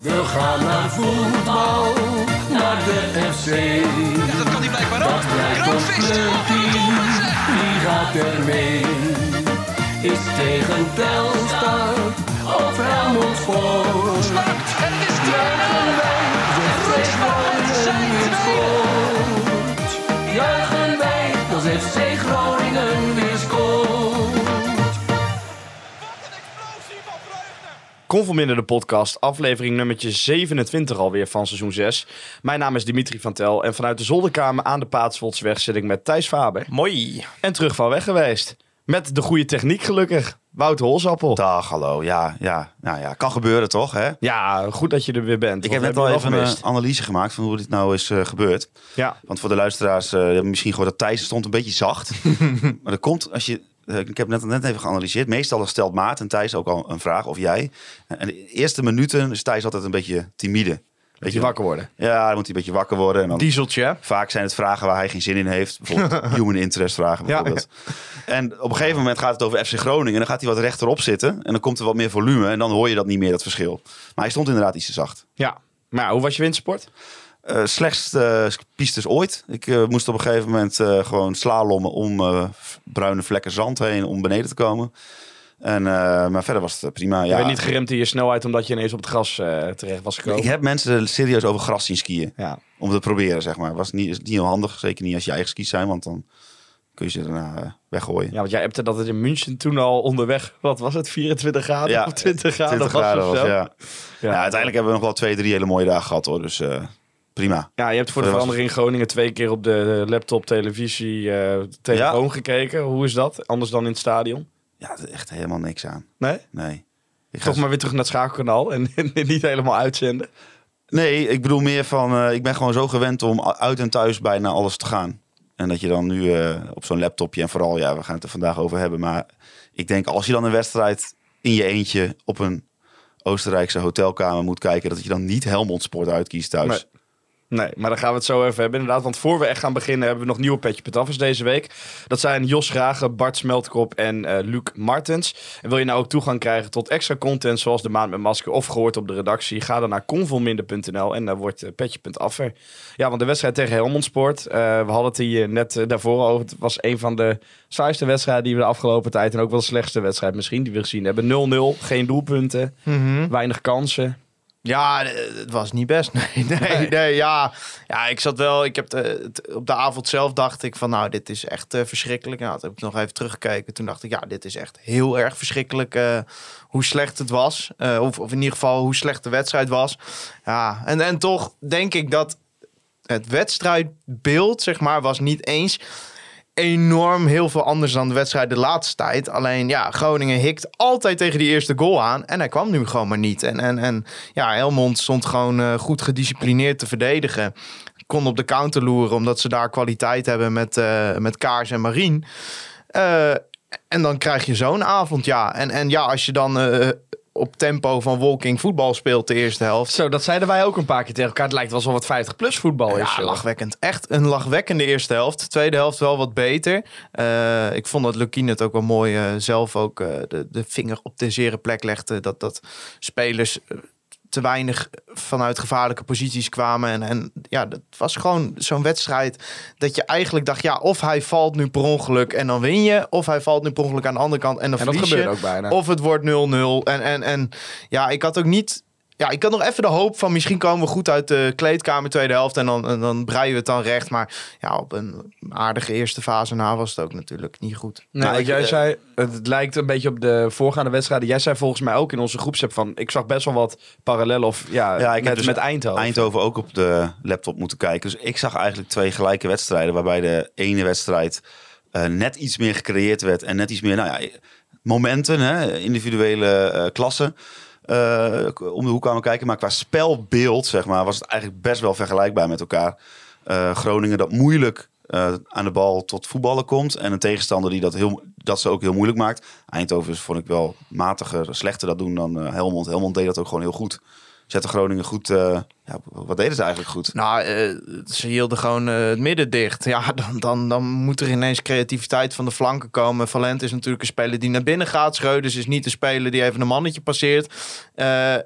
We gaan naar voetbal, naar de FC. Ja, dat kan hij blijkbaar ook. Kroonvist. Wie gaat er mee? Is tegen Telstar of Helmond Sport? Het is 2-0. Juichen wij. Juichen wij, als FC Groningen Conforminder de podcast, aflevering nummertje 27 alweer van seizoen 6. Mijn naam is Dimitri van Tel en vanuit de zolderkamer aan de Paatsvoldsweg zit ik met Thijs Faber. Mooi. En terug van weg geweest. Met de goede techniek gelukkig. Wouter Holsappel. Dag, hallo. Ja, ja, nou ja, kan gebeuren toch, hè? Ja, goed dat je er weer bent. Ik heb net al even een analyse gemaakt van hoe dit nou is eh, gebeurd. Ja, Want voor de luisteraars eh, misschien gehoord dat Thijs stond een beetje zacht. maar dat komt als je... eh, Ik heb net, net even geanalyseerd. Meestal stelt Maat en Thijs ook al een vraag, of jij. En de eerste minuten is Thijs altijd een beetje timide. dat je wakker worden. Ja, dan moet hij een beetje wakker worden. En dan Dieseltje? Vaak zijn het vragen waar hij geen zin in heeft. Bijvoorbeeld human interest vragen bijvoorbeeld. En op een gegeven moment gaat het over FC Groningen. En dan gaat hij wat rechterop zitten. En dan komt er wat meer volume. En dan hoor je dat niet meer, dat verschil. Maar hij stond inderdaad iets te zacht. Ja. Maar ja, hoe was je wintersport? Eh slechtste uh, pistes ooit. Ik eh, moest op een gegeven moment eh, gewoon slalommen om bruine vlekken zand heen om beneden te komen. En, maar verder was het prima. Je Ja, bent niet geremd in je snelheid omdat je ineens op het gras terecht was gekomen. ik heb mensen serieus over gras zien skiën. Ja. Om te proberen, zeg maar. Was niet, is niet heel handig. Zeker niet als je eigen skis zijn, want dan kun je ze daarna weggooien. ja, want jij hebt dat het in München toen al onderweg, wat was het, 24 graden Ja, of 20 graden 20 was graden of zo? was, ja. Ja. Ja. uiteindelijk hebben we nog wel twee, drie hele mooie dagen gehad hoor. Dus prima. Ja, je hebt voor de verandering in Groningen twee keer op de laptop, televisie, eh, telefoon gekeken. Hoe is dat? Anders dan in het stadion? Ja, echt helemaal niks aan. Nee? Nee. Ik ga Toch maar weer terug naar het schakelkanaal en, en niet helemaal uitzenden. Nee, ik bedoel meer van, eh, ik ben gewoon zo gewend om uit en thuis bijna alles te gaan. En dat je dan nu eh, op zo'n laptopje en vooral, ja, we gaan het er vandaag over hebben. Maar ik denk als je dan een wedstrijd in je eentje op een Oostenrijkse hotelkamer moet kijken, dat je dan niet Helmond Sport uitkiest thuis. Nee. Nee, maar daar gaan we het zo even hebben inderdaad. Want voor we echt gaan beginnen hebben we nog nieuwe Petje Petaffers deze week. Dat zijn Jos Gragen, Bart Smeltkop en eh Luc Martens. En wil je nou ook toegang krijgen tot extra content zoals de Maand met Masker of gehoord op de redactie? Ga dan naar convolminder.nl en daar wordt uh, Petje.affer. Ja, want de wedstrijd tegen Helmond Sport, eh, we hadden het hier net eh, daarvoor over. Het was een van de saaiste wedstrijden die we de afgelopen tijd en ook wel de slechtste wedstrijd misschien die we gezien hebben. 0-0, geen doelpunten, weinig kansen. Ja, eh, het was niet best. Nee, nee, nee, ja. ja, ik zat wel. Ik heb de, het- op de avond zelf dacht ik van, nou, dit is echt eh, verschrikkelijk. Nou, toen heb ik nog even teruggekeken. Toen dacht ik, ja, dit is echt heel erg verschrikkelijk eh, hoe slecht het was. Eh, of, of in ieder geval hoe slecht de wedstrijd was. Ja, en, en toch denk ik dat het wedstrijdbeeld, zeg maar, was niet eens enorm heel veel anders dan de wedstrijd de laatste tijd. Alleen ja, Groningen hikt altijd tegen die eerste goal aan. En hij kwam nu gewoon maar niet. En, en, en ja, Helmond stond gewoon eh, goed gedisciplineerd te verdedigen. Kon op de counter loeren, omdat ze daar kwaliteit hebben met, eh, met Kaars en Marien. Eh, en dan krijg je zo'n avond, ja. En, en ja, als je dan op tempo van walking voetbal speelt de eerste helft. Zo, dat zeiden wij ook een paar keer tegen elkaar. Het lijkt wel alsof het 50 plus voetbal is. Ja, lachwekkend. Echt een lachwekkende eerste helft. Tweede helft wel wat beter. Eh, ik vond dat Lukien het ook wel mooi eh, zelf ook eh, de, de vinger op de zere plek legde. Dat, dat spelers te weinig vanuit gevaarlijke posities kwamen. En, en ja, dat was gewoon zo'n wedstrijd dat je eigenlijk dacht... ja, of hij valt nu per ongeluk en dan win je... of hij valt nu per ongeluk aan de andere kant en dan En dat verlies je. ook bijna. Of het wordt 0-0. En, en, en ja, ik had ook niet. Ja, ik had nog even de hoop van misschien komen we goed uit de kleedkamer tweede helft en dan, en dan breien we het dan recht. Maar ja, op een aardige eerste fase na was het ook natuurlijk niet goed. Nee, Nou, ik, jij eh, zei, het lijkt een beetje op de voorgaande wedstrijden. Jij zei volgens mij ook in onze groepsapp van, ik zag best wel wat parallellen of ja, Ja, ik met, heb dus met Eindhoven. Eindhoven ook op de laptop moeten kijken. Dus ik zag eigenlijk twee gelijke wedstrijden. Waarbij de ene wedstrijd eh, net iets meer gecreëerd werd. En net iets meer, nou ja, momenten, hè, individuele eh, klassen. Eh, om de hoek kwamen kijken. Maar qua spelbeeld, zeg maar, was het eigenlijk best wel vergelijkbaar met elkaar. Eh, Groningen dat moeilijk eh, aan de bal tot voetballen komt. En een tegenstander die dat, heel, dat ze ook heel moeilijk maakt. Eindhoven vond ik wel matiger, slechter dat doen dan Helmond. Helmond deed dat ook gewoon heel goed. Zette Groningen goed... eh, ja, wat deden ze eigenlijk goed? Nou, eh, ze hielden gewoon eh, het midden dicht. Ja, dan, dan, dan moet er ineens creativiteit van de flanken komen. Valent is natuurlijk een speler die naar binnen gaat. Schreuders is niet een speler die even een mannetje passeert.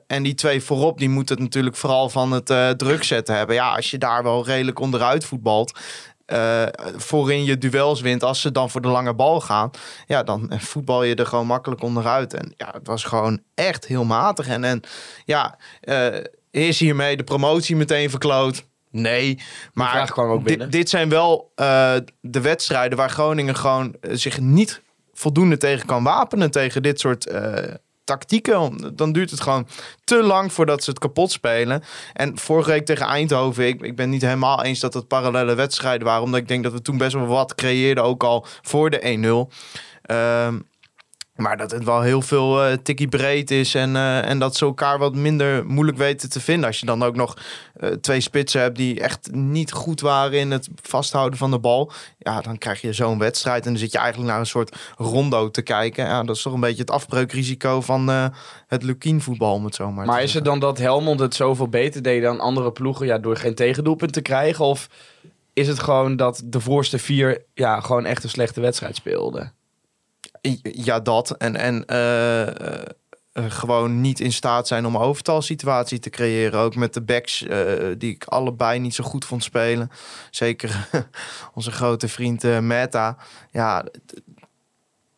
En die twee voorop, die moeten het natuurlijk vooral van het druk zetten hebben. Ja, als je daar wel redelijk onderuit voetbalt... eh, voorin je duels wint als ze dan voor de lange bal gaan. Ja, dan voetbal je er gewoon makkelijk onderuit. En ja, het was gewoon echt heel matig. En, en ja, eh, is hiermee de promotie meteen verkloot? Nee, maar ook dit, zijn wel eh, de wedstrijden waar Groningen gewoon zich niet voldoende tegen kan wapenen tegen dit soort tactieken. Dan duurt het gewoon te lang voordat ze het kapot spelen. En vorige week tegen Eindhoven, ik, ik ben niet helemaal eens dat het parallele wedstrijden waren, omdat ik denk dat we toen best wel wat creëerden, ook al voor de 1-0. Ehm, maar dat het wel heel veel eh tikkie breed is en, eh, en dat ze elkaar wat minder moeilijk weten te vinden. Als je dan ook nog eh, twee spitsen hebt die echt niet goed waren in het vasthouden van de bal. Ja, dan krijg je zo'n wedstrijd en dan zit je eigenlijk naar een soort rondo te kijken. Ja, dat is toch een beetje het afbreukrisico van het Lukien voetbal, om het zo maar, is het dan dat Helmond het zoveel beter deed dan andere ploegen ja, door geen tegendoelpunt te krijgen? Of is het gewoon dat de voorste vier ja, gewoon echt een slechte wedstrijd speelden? Ja, dat. En, en eh, eh, gewoon niet in staat zijn om een overtalsituatie te creëren. Ook met de backs, eh, die ik allebei niet zo goed vond spelen. Zeker onze grote vriend Meta. Ja,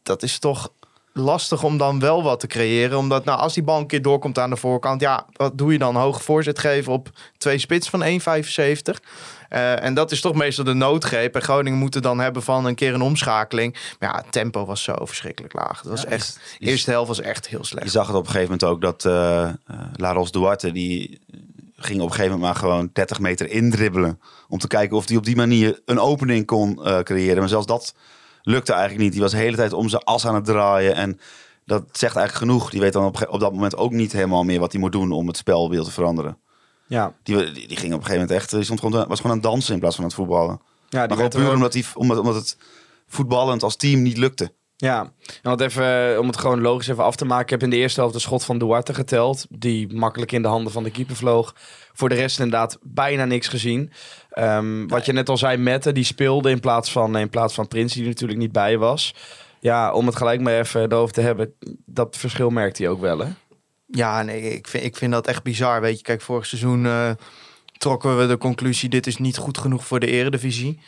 dat is toch lastig om dan wel wat te creëren. Omdat nou, als die bal een keer doorkomt aan de voorkant... ja, wat doe je dan? Hoge voorzet geven op twee spits van 1,75? Eh, en dat is toch meestal de noodgreep. En Groningen moet het dan hebben van een keer een omschakeling. Maar ja, het tempo was zo verschrikkelijk laag. Het was Ja, echt, is- de is- eerste helft was echt heel Je slecht. zag het op een gegeven moment ook dat eh, Laros Duarte... die ging op een gegeven moment maar gewoon 30 meter indribbelen... om te kijken of hij op die manier een opening kon creëren. Maar zelfs dat lukte eigenlijk niet. Die was de hele tijd om zijn as aan het draaien. En dat zegt eigenlijk genoeg. Die weet dan op, op dat moment ook niet helemaal meer wat hij moet doen... om het spelbeeld te veranderen. Ja, Die, die, die ging op een gegeven moment echt... Die stond gewoon, was gewoon aan het dansen in plaats van aan het voetballen. ja Maar die gewoon er puur omdat, die, omdat, omdat het voetballend als team niet lukte. Ja, en wat even, eh, om het gewoon logisch even af te maken. Ik heb in de eerste helft een schot van Duarte geteld. Die makkelijk in de handen van de keeper vloog. Voor de rest inderdaad bijna niks gezien. Ehm, wat je net al zei, Mette, die speelde in plaats van, in plaats van Prins, die er natuurlijk niet bij was. Ja, om het gelijk maar even erover te hebben. Dat verschil merkt hij ook wel, hè? Ja, nee, ik vind, ik vind dat echt bizar. Weet je, kijk, vorig seizoen eh, trokken we de conclusie... dit is niet goed genoeg voor de eredivisie.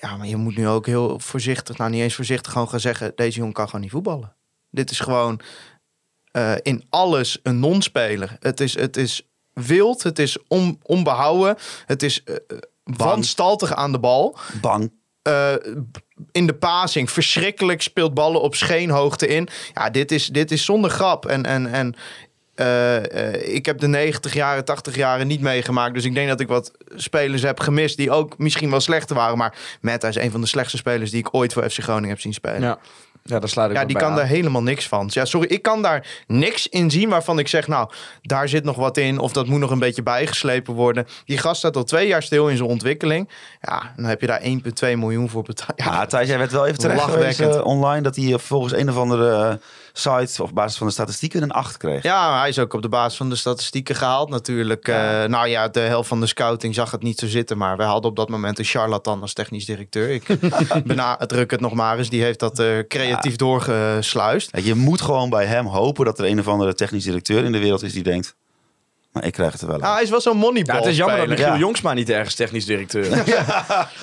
Ja, maar je moet nu ook heel voorzichtig... nou, niet eens voorzichtig, gewoon gaan zeggen... deze jongen kan gewoon niet voetballen. Dit is gewoon eh, in alles een non-speler. Het is, het is wild, het is on, onbehouden... het is eh, wanstaltig aan de bal... Bang. In de passing verschrikkelijk speelt ballen op scheenhoogte in. Ja, dit is, dit is zonder grap. En, en, en eh, eh, ik heb de 90 jaren, 80 jaren niet meegemaakt. Dus ik denk dat ik wat spelers heb gemist die ook misschien wel slechter waren. Maar Meta is een van de slechtste spelers die ik ooit voor FC Groningen heb zien spelen. Ja, ja daar sluit ik Ja, die bij kan aan. daar helemaal niks van. Ja, sorry, ik kan daar niks in zien waarvan ik zeg, nou, daar zit nog wat in. Of dat moet nog een beetje bijgeslepen worden. Die gast staat al twee jaar stil in zijn ontwikkeling. Ja, dan heb je daar 1,2 miljoen voor betaald. Ja, Ja, Thijs, jij werd wel even terecht geweest, eh, online... dat hij eh, volgens een of andere site... of op basis van de statistieken een 8 kreeg. Ja, hij is ook op de basis van de statistieken gehaald natuurlijk. Eh, nou ja, de helft van de scouting zag het niet zo zitten. Maar wij hadden op dat moment een charlatan als technisch directeur. Ik benadruk het nog maar eens. Die heeft dat eh, creatief doorgesluist. Je moet gewoon bij hem hopen dat er een of andere technisch directeur in de wereld is... die denkt, maar ik krijg het er wel hij is wel zo'n moneyball Ja, het is jammer dat. Michiel Ja. Jongsma niet ergens technisch directeur is.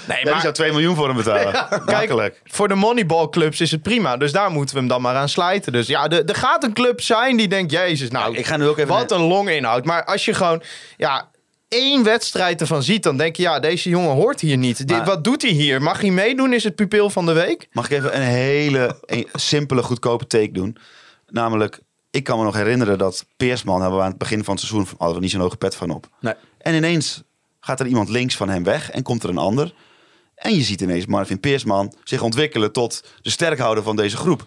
Nee, Ja, die zou 2 miljoen voor hem betalen. Makkelijk. voor de moneyball clubs is het prima. Dus daar moeten we hem dan maar aan slijten. Dus ja, er gaat een club zijn die denkt... Jezus, nou, Ik ga nu ook even... wat een long inhoud. Maar als je gewoon... Ja, één wedstrijd ervan ziet, dan denk je... Ja, deze jongen hoort hier niet. Dit, Maar- wat doet hij hier? Mag hij meedoen? Is het pupil van de week? Mag ik even een hele een simpele, goedkope take doen? Namelijk, ik kan me nog herinneren dat Peersman... hebben we aan het begin van het seizoen... hadden we niet zo'n hoge pet van op. Nee. En ineens gaat er iemand links van hem weg en komt er een ander. En je ziet ineens Marvin Peersman zich ontwikkelen tot de sterkhouder van deze groep.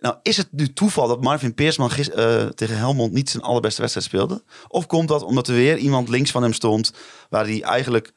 Nou, is het nu toeval dat Marvin Peersman gis- eh, tegen Helmond niet zijn allerbeste wedstrijd speelde? Of komt dat omdat er weer iemand links van hem stond waar hij eigenlijk,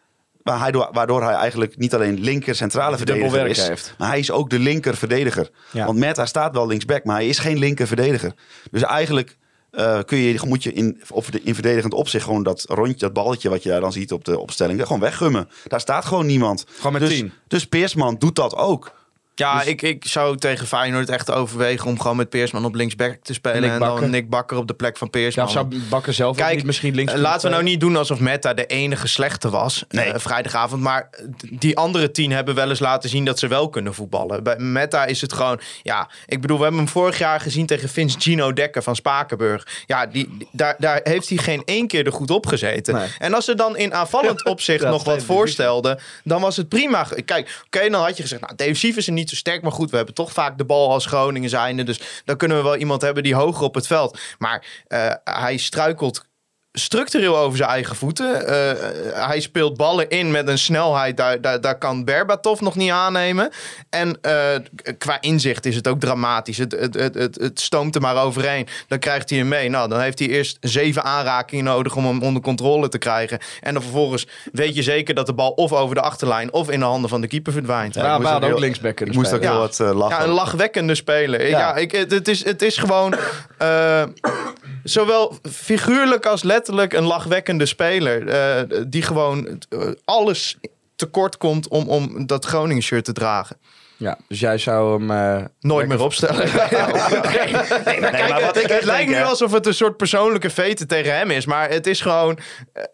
waardoor hij eigenlijk niet alleen linker centrale verdediger is, heeft. maar hij is ook de linker verdediger. Ja. Want Meta staat wel linksback, maar hij is geen linker verdediger. Dus eigenlijk eh, kun je, moet je in, of de, in verdedigend opzicht gewoon dat rondje, dat balletje wat je daar dan ziet op de opstelling, gewoon weggummen. Daar staat gewoon niemand. Gewoon met dus, tien. Dus Peersman doet dat ook. Ja, Dus- ik, ik zou tegen Feyenoord echt overwegen om gewoon met Peersman op linksback te spelen. Nick en Bakker. dan Nick Bakker op de plek van Ja, Peersman. of zou Bakker zelf Kijk, niet misschien links Eh, Laten we nou niet doen alsof Meta de enige slechte was Nee. eh, vrijdagavond. Maar die andere tien hebben wel eens laten zien dat ze wel kunnen voetballen. Bij Meta is het gewoon... Ja, ik bedoel, we hebben hem vorig jaar gezien tegen Vince Gino Dekker van Spakenburg. Ja, die, daar, daar heeft hij geen één keer er goed op gezeten. Nee. En als ze dan in aanvallend opzicht Ja, nog wat voorstelden... dan was het prima. Kijk, oké, dan had je gezegd... Nou, defensief is er niet zo sterk, maar goed, we hebben toch vaak de bal als Groningen zijnde. Dus dan kunnen we wel iemand hebben die hoger op het veld. Maar eh, hij struikelt structureel over zijn eigen voeten. Eh, hij speelt ballen in met een snelheid, daar, daar, daar kan Berbatov nog niet aannemen. En eh, qua inzicht is het ook dramatisch. Het, het, het, het, het stoomt er maar overheen. Dan krijgt hij hem mee. Nou, dan heeft hij eerst zeven aanrakingen nodig om hem onder controle te krijgen. En dan vervolgens weet je zeker dat de bal of over de achterlijn of in de handen van de keeper verdwijnt. Ja, hadden ook heel- linksback kunnen moest ook spelen. heel Ja. wat eh, lachen. Ja, een lachwekkende speler. Ja, Ja. ik, het, het is, het is gewoon eh, zowel figuurlijk als letterlijk een lachwekkende speler. eh, die gewoon eh, alles tekort komt om, om dat Groningen shirt te dragen. Ja, dus jij zou hem... eh, Nooit meer opstellen. het, ik het echt lijkt nu alsof het een soort persoonlijke vete tegen hem is. Maar het is gewoon,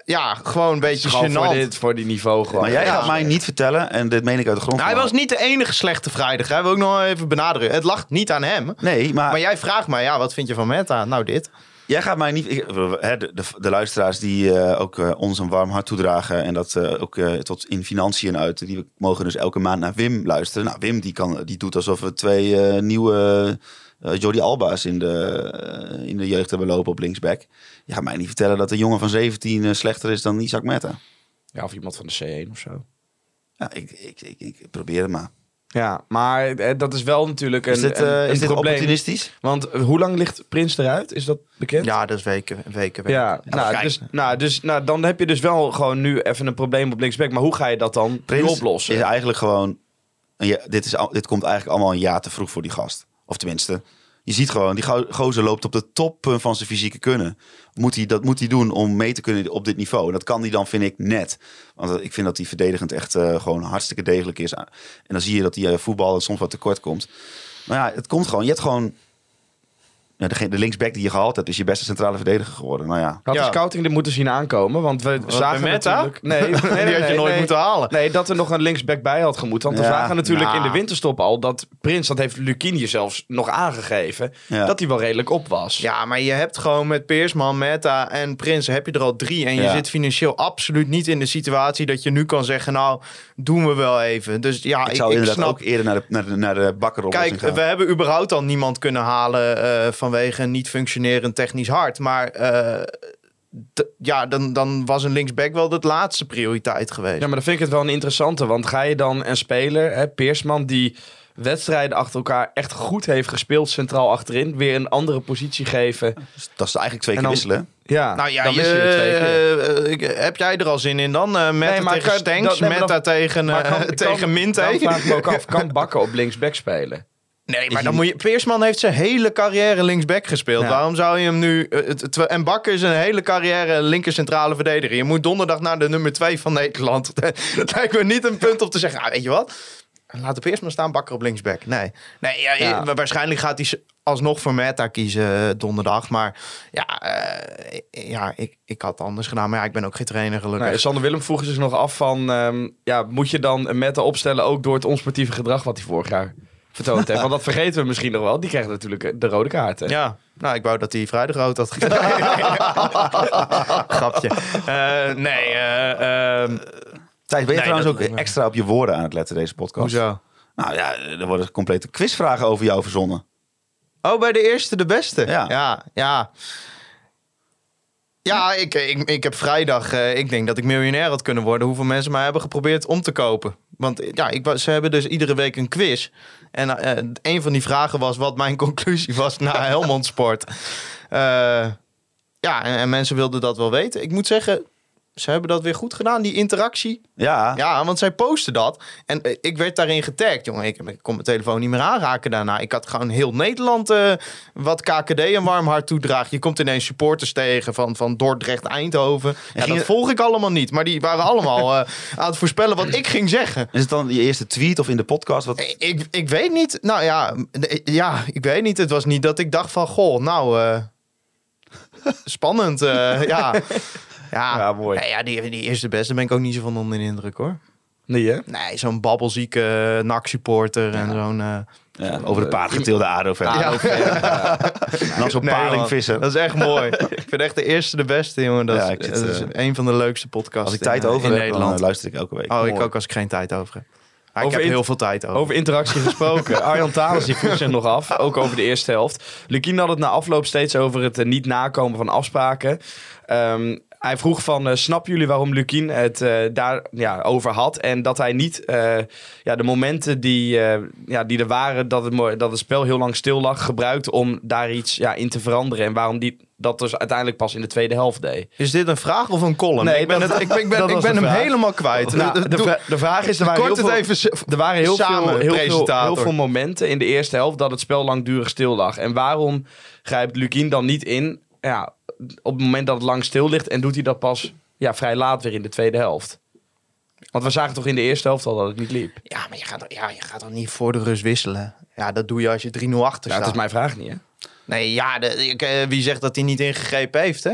ja, gewoon een beetje gewoon voor, gênant. dit, voor die niveau gewoon. Maar jij Ja. gaat mij niet vertellen, en dit meen ik uit de grond. Nou, hij was niet de enige slechte vrijdag. Hè? Wil ik nog even benadrukken. Het lag niet aan hem. Nee, maar, Maar jij vraagt mij, ja, wat vind je van Meta? Nou, dit. Jij gaat mij niet... ik- hè, de, de, de luisteraars die eh, ook eh, ons een warm hart toedragen... en dat eh, ook tot in financiën uit... die mogen dus elke maand naar Wim luisteren. Nou, Wim die, kan, die doet alsof we twee nieuwe Jordi Alba's in de, in de jeugd hebben lopen op linksback. Je gaat mij niet vertellen dat een jongen van 17 eh, slechter is dan Isaac Meta. Ja, of iemand van de C1 of zo. Ja, ik, ik, ik, ik probeer het maar. Ja, maar eh, dat is wel natuurlijk een, Is dit, een, eh, een is dit probleem. opportunistisch? Want eh, hoe lang ligt Prins eruit? Is dat bekend? Ja, dat is weken, weken, weken. Ja, nou, dus, nou, dus nou, dan heb je dus wel gewoon nu even een probleem op linksback. Maar hoe ga je dat dan nu Prins oplossen? is eigenlijk gewoon... Ja, dit, is, dit komt eigenlijk allemaal een jaar te vroeg voor die gast. Of tenminste, je ziet gewoon, die go- gozer loopt op de top eh, van zijn fysieke kunnen. Moet hij, dat moet hij doen om mee te kunnen op dit niveau. En dat kan hij dan, vind ik, net. Want eh, ik vind dat hij verdedigend echt eh, gewoon hartstikke degelijk is. En dan zie je dat hij eh, voetbal soms wat tekort komt. Maar ja, het komt gewoon. Je hebt gewoon... Ja, de, de linksback die je gehaald hebt, is je beste centrale verdediger geworden. Nou ja, Had de Ja. scouting dit moeten zien aankomen? Want we zagen bij Meta? natuurlijk... Nee, nee, nee, Die had je nooit nee. moeten halen. Nee, dat er nog een linksback bij had gemoeten. Want we Ja, zagen natuurlijk nou. in de winterstop al dat Prins, dat heeft Lukini zelfs nog aangegeven, Ja. dat hij wel redelijk op was. Ja, maar je hebt gewoon met Peersman, Meta en Prins heb je er al drie. En je zit financieel absoluut niet in de situatie dat je nu kan zeggen, nou, doen we wel even. Dus ja, ik ik, zou ik inderdaad snap... ook eerder naar de, naar de, naar de bakker Kijk, we hebben überhaupt al niemand kunnen halen eh, vanwege een niet functionerend technisch hart. Maar eh, ja, dan, dan was een linksback wel de laatste prioriteit geweest. Ja, maar dan vind ik het wel een interessante. Want ga je dan een speler, hè, Peersman, die wedstrijden achter elkaar echt goed heeft gespeeld, centraal achterin, weer een andere positie geven. Dat is eigenlijk twee keer dan- wisselen. Ja, Nou ja, dan je, mis je er twee keer. eh, ik- heb jij er al zin in dan? Eh Meta Nee, maar tegen maar Meta dan- tegen, eh, kan- tegen Minte. Dan vraag ik me ook af, kan Bakker op linksback spelen? Nee, maar dan moet je. Peersman heeft zijn hele carrière linksback gespeeld. Ja. Waarom zou je hem nu. eh, en Bakker is een hele carrière linker centrale verdediger. Je moet donderdag naar de nummer 2 van Nederland. Dat lijkt me niet een punt om te zeggen. Ah, weet je wat? Laat de Peersman staan, Bakker op linksback. Nee. Nee, ja, Ja. eh, Waarschijnlijk gaat hij alsnog voor Meta kiezen eh, donderdag. Maar ja, eh, ja ik, ik had het anders gedaan. Maar ja, ik ben ook geen trainer gelukkig. Nee, Sander Willem vroeg zich nog af van... ehm, ja, moet je dan meta opstellen ook door het onsportieve gedrag wat hij vorig jaar vertoond heeft? Want dat vergeten we misschien nog wel. Die krijgen natuurlijk de rode kaart. hè? Ja, nou, ik wou dat hij vrijdag rood had gekregen. Grapje. Eh, nee, eh, ehm, Thijs, ben je Nee, trouwens ook extra op je woorden aan het letten deze podcast? hoezo? Nou ja, er worden complete quizvragen over jou verzonnen. Oh, bij de eerste de beste. Ja. ja. Ja, Ja, ik, ik, ik heb vrijdag, eh, ik denk dat ik miljonair had kunnen worden. Hoeveel mensen mij hebben geprobeerd om te kopen. Want ja, ik, ze hebben dus iedere week een quiz. En eh, een van die vragen was wat mijn conclusie was na Helmond Sport. Eh, ja, en mensen wilden dat wel weten. Ik moet zeggen, ze hebben dat weer goed gedaan, die interactie. Ja, Ja, want zij posten dat. En eh, ik werd daarin getagd, jongen. Ik, ik kon mijn telefoon niet meer aanraken daarna. Ik had gewoon heel Nederland eh, wat KKD een warm hart toedraagt. Je komt ineens supporters tegen van, van Dordrecht, Eindhoven. Ja, ging dat volg ik allemaal niet. Maar die waren allemaal eh, aan het voorspellen wat ik ging zeggen. is het dan je eerste tweet of in de podcast? Wat... Ik, ik weet niet. Nou ja, ja, ik weet niet. Het was niet dat ik dacht van, goh, nou, spannend. ja. Ja, Ja, mooi. Nee, ja, die, die eerste beste ben ik ook niet zo van onder de indruk hoor. Nee, hè? Nee, zo'n babbelzieke uh, NAC-supporter en zo'n... eh, Ja, over de paard getilde ADO. Ja. En dan zo'n paling vissen. Dat is echt mooi. ik vind echt de eerste de beste, jongen. Dat, Ja, is, zit, dat is eh, een van de leukste podcasts Als ik tijd eh, over in heb, Nederland. eh, luister ik elke week. oh, ik ook als ik geen tijd over heb. Maar ik Over heb heel veel tijd over. Over interactie gesproken. Arjan Thalers die vroeg zich nog af, ook over de eerste helft. Lukien had het na afloop steeds over het eh, niet nakomen van afspraken. Ehm, hij vroeg van, snappen jullie waarom Lukien het eh, daar ja, over had? En dat hij niet eh, ja, de momenten die, ja, die er waren, dat het, dat het spel heel lang stil lag, gebruikt om daar iets ja, in te veranderen. En waarom die dat dus uiteindelijk pas in de tweede helft deed. Is dit een vraag of een column? Nee, ik ben, dat- het, ik ben, ik ben, ik hem vraag. helemaal kwijt. Nou, de, de vraag is, er waren heel kort het veel... even Er waren heel veel, heel, veel, heel veel momenten in de eerste helft dat het spel langdurig stil lag. En waarom grijpt Lukien dan niet in ja, op het moment dat het lang stil ligt en doet hij dat pas ja, vrij laat weer in de tweede helft? Want we zagen toch in de eerste helft al dat het niet liep. Ja, maar je gaat, ja, je gaat dan niet voor de rust wisselen. Ja, dat doe je als je 3-0 achter Ja, staat. het is mijn vraag niet, hè? Nee, ja, de, ik, eh, wie zegt dat hij niet ingegrepen heeft, hè?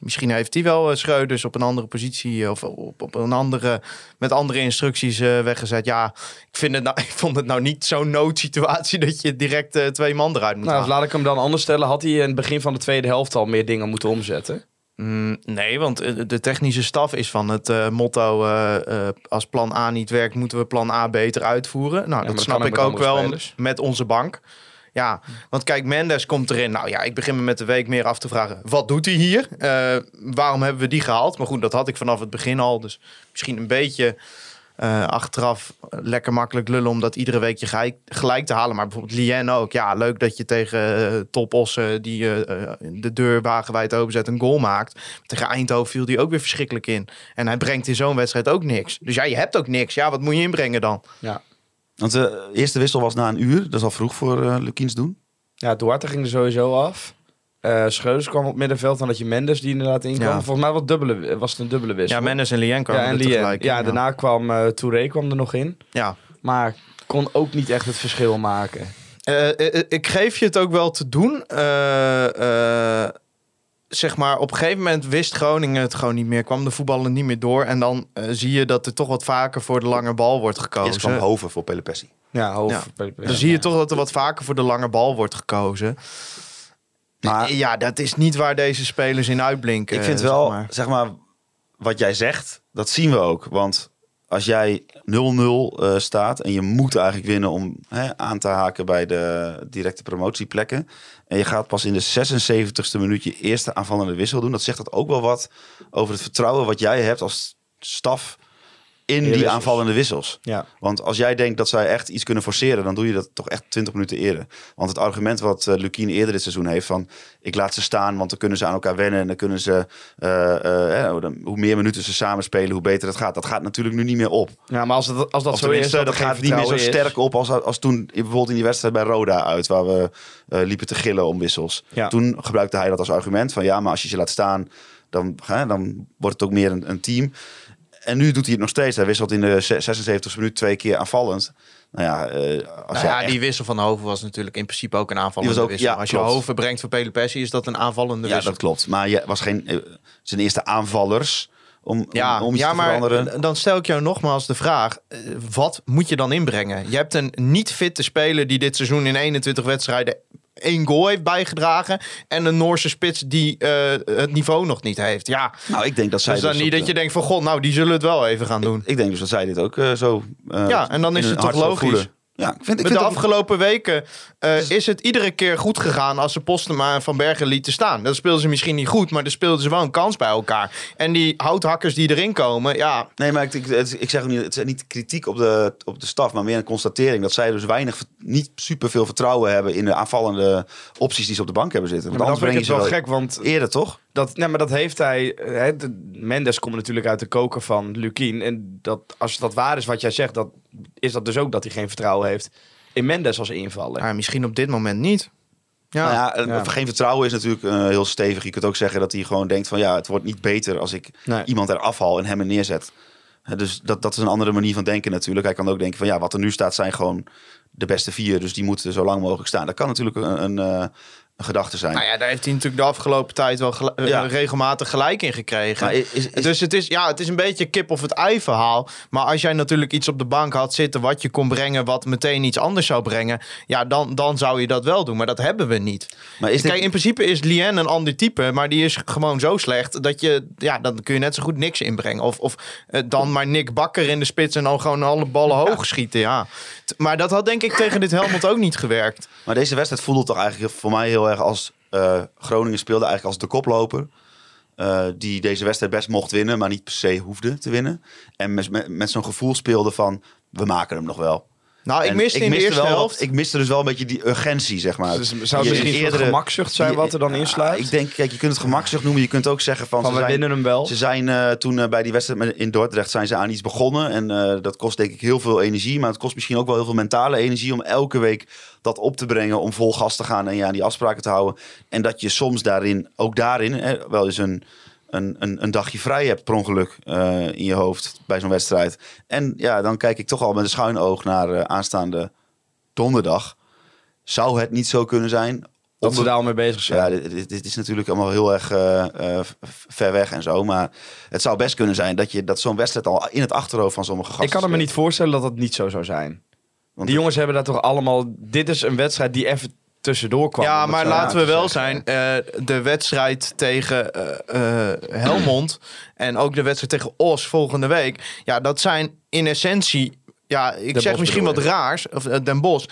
Misschien heeft hij wel eh, Schreuders op een andere positie eh, of op, op een andere, met andere instructies eh, weggezet. Ja, ik, vind het nou, ik vond het nou niet zo'n noodsituatie dat je direct twee man eruit moet Nou, halen. laat ik hem dan anders stellen. Had hij in het begin van de tweede helft al meer dingen moeten omzetten? Mm, nee, want de technische staf is van het motto... als plan A niet werkt, moeten we plan A beter uitvoeren. Nou, dat dat snap ik ook wel spelers. met onze bank. Ja, want kijk, Mendes komt erin. Nou ja, ik begin me met de week meer af te vragen... wat doet hij hier? Eh, waarom hebben we die gehaald? Maar goed, dat had ik vanaf het begin al. Dus misschien een beetje... eh, achteraf lekker makkelijk lullen om dat iedere week je gelijk, te halen. Maar bijvoorbeeld Lien ook. Ja, leuk dat je tegen uh, Topossen die de deur wagenwijd openzet een goal maakt. Tegen Eindhoven viel die ook weer verschrikkelijk in. En hij brengt in zo'n wedstrijd ook niks. Dus ja, je hebt ook niks. Ja, wat moet je inbrengen dan? Ja. Want de eerste wissel was na een uur. Dat is al vroeg voor uh, Lukiens doen. Ja, Duarte ging er sowieso af. Uh, kwam op middenveld. Dan had je Mendes die inderdaad inkwam. Ja. Volgens mij was, dubbele, was het een dubbele wissel. Ja, Mendes en Lien kwamen ja, en er Lien. Ja, daarna kwam uh, Touré kwam er nog in. Ja. Maar kon ook niet echt het verschil maken. Uh, ik geef je het ook wel te doen. Zeg maar, op een gegeven moment wist Groningen het gewoon niet meer. Kwam de voetballen niet meer door. En dan uh, zie je dat er toch wat vaker voor de lange bal wordt gekozen. Eerst kwam Hoven voor Pelepessi. Ja, Hoven. Ja. Dan zie je toch dat er wat vaker voor de lange bal wordt gekozen. Maar ja, dat is niet waar deze spelers in uitblinken. Ik vind wel, zeg maar. zeg maar, wat jij zegt, dat zien we ook. Want als jij 0-0 uh, staat en je moet eigenlijk winnen om hè, aan te haken bij de directe promotieplekken. En je gaat pas in de 76ste minuut je eerste aanvallende wissel doen. Dat zegt dat ook wel wat over het vertrouwen wat jij hebt als staf in die wissels. aanvallende wissels. Ja. Want als jij denkt dat zij echt iets kunnen forceren, dan doe je dat toch echt 20 minuten eerder. Want het argument wat uh, Lukien eerder dit seizoen heeft van ik laat ze staan, want dan kunnen ze aan elkaar wennen en dan kunnen ze uh, uh, dan, hoe meer minuten ze samen spelen, hoe beter het gaat. Dat gaat natuurlijk nu niet meer op. Ja, maar als, het, als dat of zo is, dat, dat gaat niet meer zo is. sterk op als, als toen bijvoorbeeld in die wedstrijd bij Roda uit, waar we liepen te gillen om wissels. Ja. Toen gebruikte hij dat als argument van ja, maar als je ze laat staan, dan, hè, dan wordt het ook meer een, een team. En nu doet hij het nog steeds. Hij wisselt in de 76 minuut twee keer aanvallend. Nou ja, uh, als nou ja echt... die wissel van Hoven was natuurlijk in principe ook een aanvallende ook, wissel. Ja, als je. Hoven brengt voor Pelopessi, is dat een aanvallende ja, wissel. dat klopt. Maar je was geen uh, zijn eerste aanvallers om, ja, om, om ja, maar veranderen. Dan stel ik jou nogmaals de vraag: wat moet je dan inbrengen? Je hebt een niet fitte speler die dit seizoen in 21 wedstrijden één goal heeft bijgedragen. En een Noorse spits die uh, het niveau nog niet heeft. Ja, nou, ik denk dat zij. Dus dan dus niet dat je denkt van god, nou die zullen het wel even gaan doen. Ik, ik denk dus dat zij dit ook uh, zo. Ja, en dan is het toch logisch. Voelen. Ja, ik vind, ik Met vind de afgelopen weken uh, is het iedere keer goed gegaan als ze Postema en Van Bergen lieten staan. Dat speelden ze misschien niet goed, maar dan speelden ze wel een kans bij elkaar. En die houthakkers die erin komen, ja... Nee, maar ik, ik, ik zeg ook niet, het is niet kritiek op de, op de staf, maar meer een constatering dat zij dus weinig, niet superveel vertrouwen hebben in de aanvallende opties die ze op de bank hebben zitten. Want ja, je het wel gek, want eerder toch? Dat, nee, maar dat heeft hij. eh, Hè, de- Mendes komt natuurlijk uit de koker van Lukien. En dat, als dat waar is wat jij zegt, dat, is dat dus ook dat hij geen vertrouwen heeft in Mendes als invaller. Maar misschien op dit moment niet. Ja, Nou ja, Ja. geen vertrouwen is natuurlijk eh, heel stevig. Je kunt ook zeggen dat hij gewoon denkt van ja, het wordt niet beter als ik Nee. iemand eraf haal en hem er neerzet. Hè, Dus dat, dat is een andere manier van denken natuurlijk. Hij kan ook denken van ja, wat er nu staat zijn gewoon de beste vier. Dus die moeten zo lang mogelijk staan. Dat kan natuurlijk een, een, eh, een gedachte zijn. Nou ja, daar heeft hij natuurlijk de afgelopen tijd wel gel- eh, Ja. regelmatig gelijk in gekregen. Maar is- is- dus het is, ja, het is een beetje kip of het ei verhaal. Maar als jij natuurlijk iets op de bank had zitten wat je kon brengen, wat meteen iets anders zou brengen, ja, dan, dan zou je dat wel doen. Maar dat hebben we niet. Maar is dit- Kijk, in principe is Lien een ander type, maar die is gewoon zo slecht dat je, ja, dan kun je net zo goed niks inbrengen. Of, of eh, dan maar Nick Bakker in de spits en dan gewoon alle ballen hoog schieten, ja. T- Maar dat had denk ik tegen dit Helmond ook niet gewerkt. Maar deze wedstrijd voelde toch eigenlijk voor mij heel als eh, Groningen speelde eigenlijk als de koploper. eh, die deze wedstrijd best mocht winnen, maar niet per se hoefde te winnen. En met, met, met zo'n gevoel speelde van, we maken hem nog wel. Nou, ik En miste in de eerste wel helft. ik miste dus wel een beetje die urgentie, zeg maar. Dus zou het Je- misschien eerdere- gemakzucht zijn wat er dan Ja, insluit? Ik denk, kijk, je kunt het gemakzucht noemen. Je kunt ook zeggen van, Van, ze we zijn, winnen hem wel. Ze zijn eh, toen eh, bij die wedstrijd in Dordrecht zijn ze aan iets begonnen. En eh, dat kost denk ik heel veel energie. Maar het kost misschien ook wel heel veel mentale energie om elke week dat op te brengen. Om vol gas te gaan en je aan die afspraken te houden. En dat je soms daarin, ook daarin, hè, wel eens een, een, een, een dagje vrij hebt per ongeluk eh, in je hoofd bij zo'n wedstrijd. En ja, dan kijk ik toch al met een schuin oog naar eh, aanstaande donderdag. Zou het niet zo kunnen zijn? dat ze daar al mee bezig zijn. Ja, dit, is natuurlijk allemaal heel erg eh, ver weg en zo. Maar het zou best kunnen zijn dat, je, dat zo'n wedstrijd al in het achterhoofd van sommige gasten ik kan me speelt. niet voorstellen dat dat niet zo zou zijn. Want die jongens hebben daar toch allemaal... Dit is een wedstrijd die even tussendoor kwam. Ja, maar laten te we wel zeggen. zijn. eh, de wedstrijd tegen eh, eh, Helmond en ook de wedstrijd tegen Os volgende week. Ja, dat zijn in essentie. Ja, ik zeg misschien wat raars. Of Den Bosch.